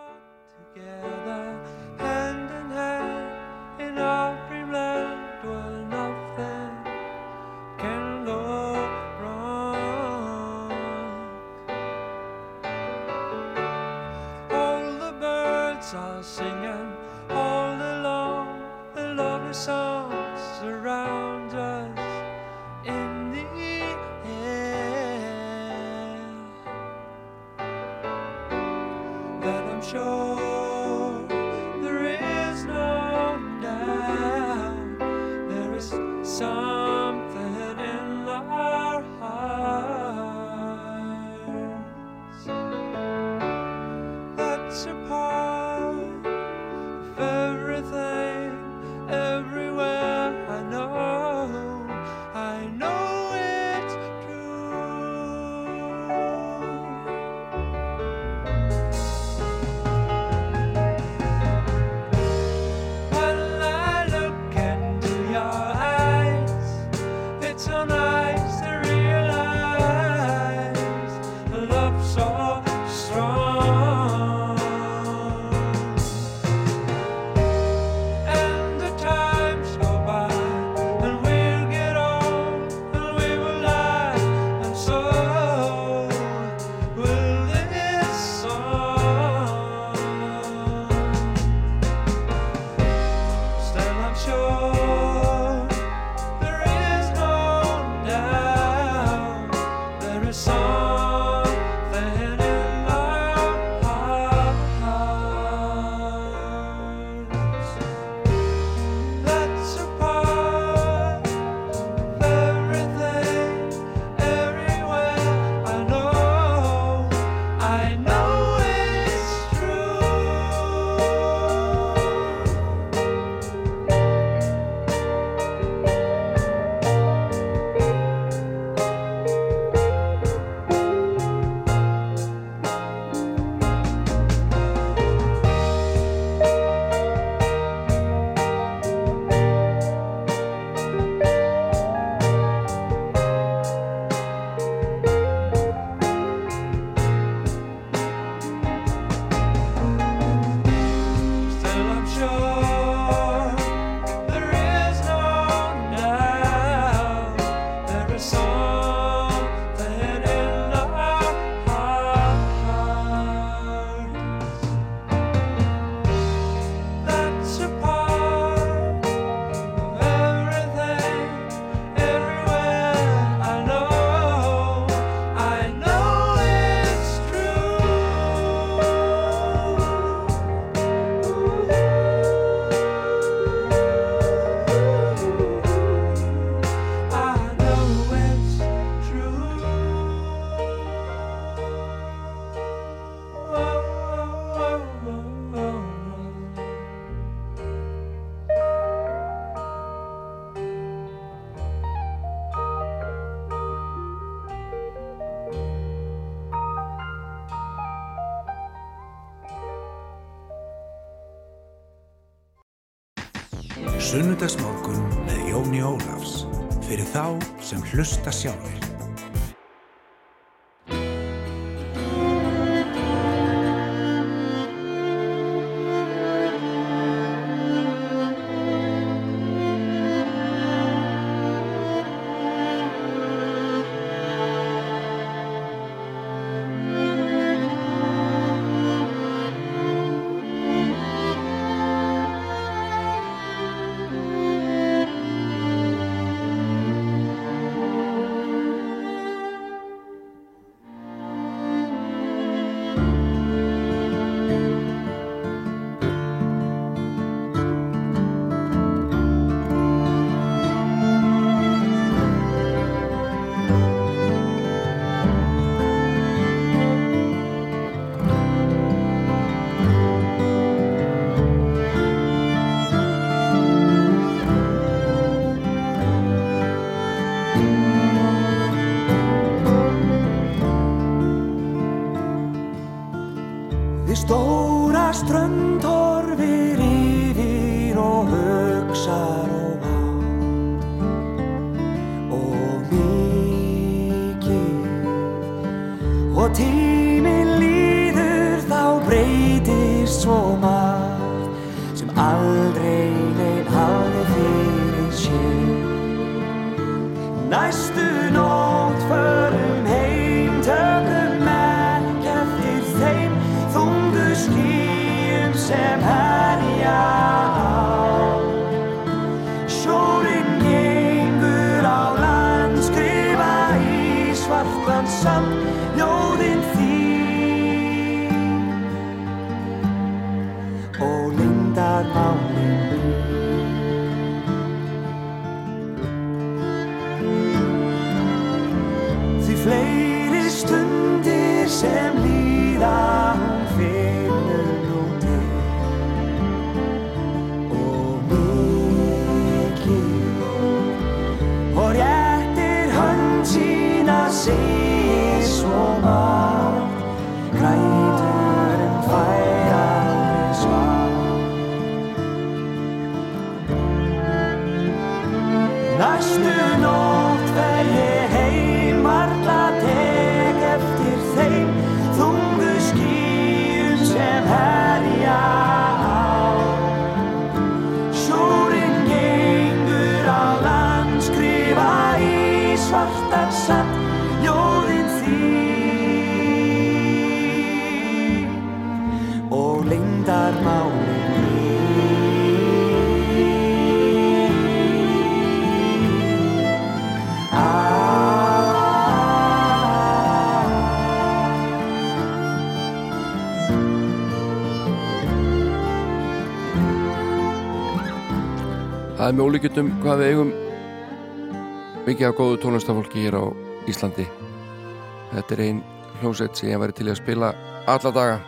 B: Sunnudagsmorgun með Jóni Ólafs fyrir þá sem hlusta sjálfur.
A: Er með ólíkjöndum hvað við eigum mikið af góðu tónlistafólki hér á Íslandi. Þetta er ein hljómsveit sem ég væri til að spila alla daga.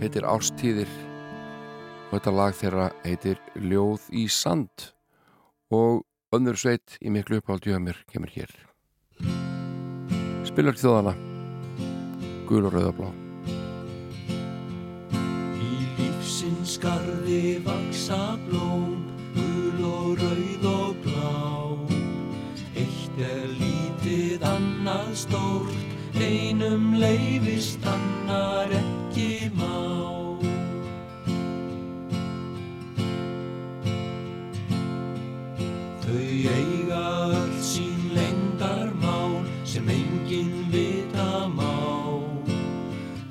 A: Heitir Ástíðir og þetta lag þeirra heitir Ljóð í sand og önnur sveit í miklu mér kemur hér. Spilar þjóðana Gul og rauðablá.
R: Í lífsins skarði vaksa blóm, einum leifist, annar ekki má. Þau eiga öll sín leyndarmál sem enginn vita má.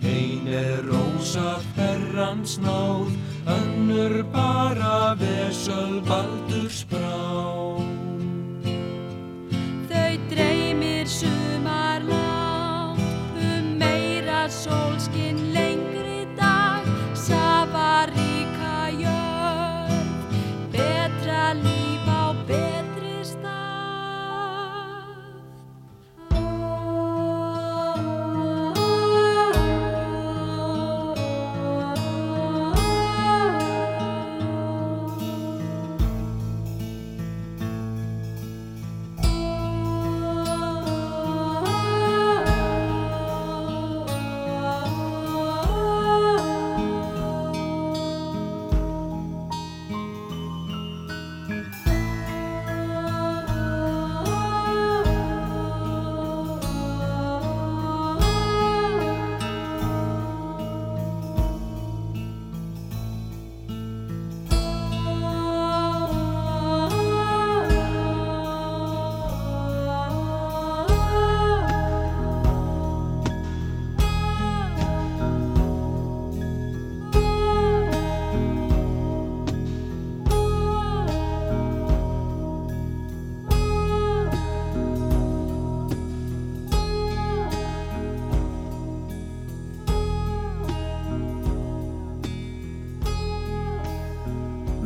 R: Ein er rósa ferrans náð, önnur bara vesöl baldurs brá.
C: Meira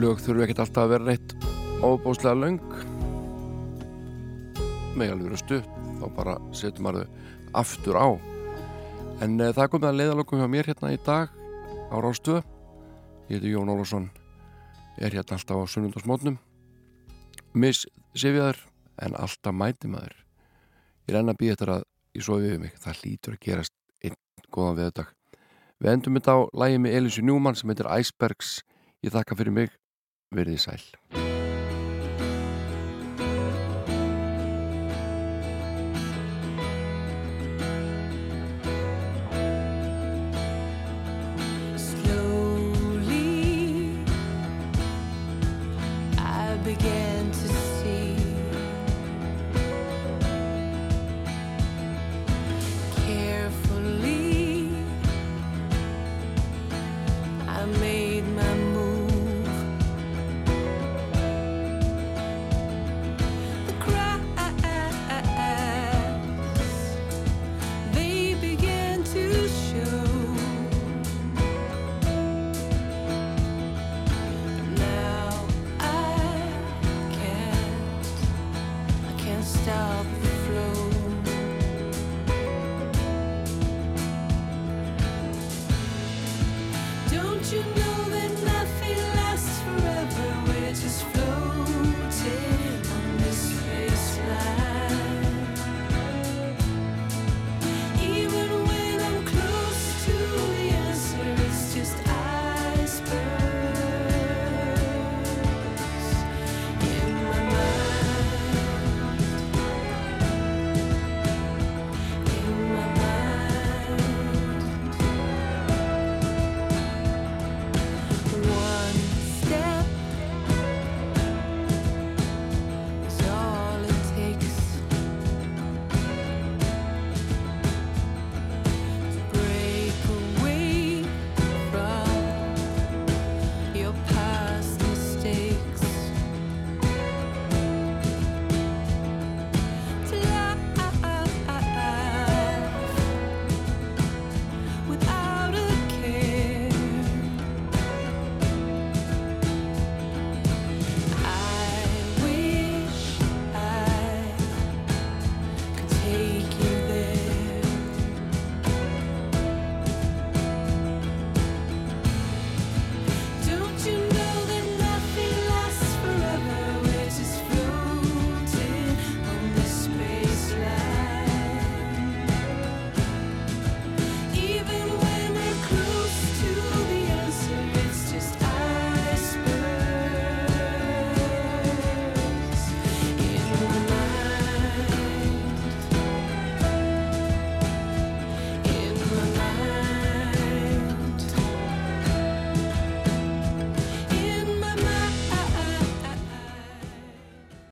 A: lög þurfi ekkert alltaf að vera reitt óbúslega löng. Með alveg vera stutt þá bara setjum maður þau aftur á. En uh, það komið að leiðalokum hjá mér hérna í dag á Rástöðu ég heiti Jón Ólafsson er hérna alltaf á sunnundasmótnum miss sifjaður en alltaf mæti maður. Ég renna að býja eftir að ég svo við mig. Það hlýtur að gerast einn góðan veðudag við endum þetta á lægi með Elísu Njúmann sem heitir Icebergs. Ég þakka fyrir mig, verðið sæl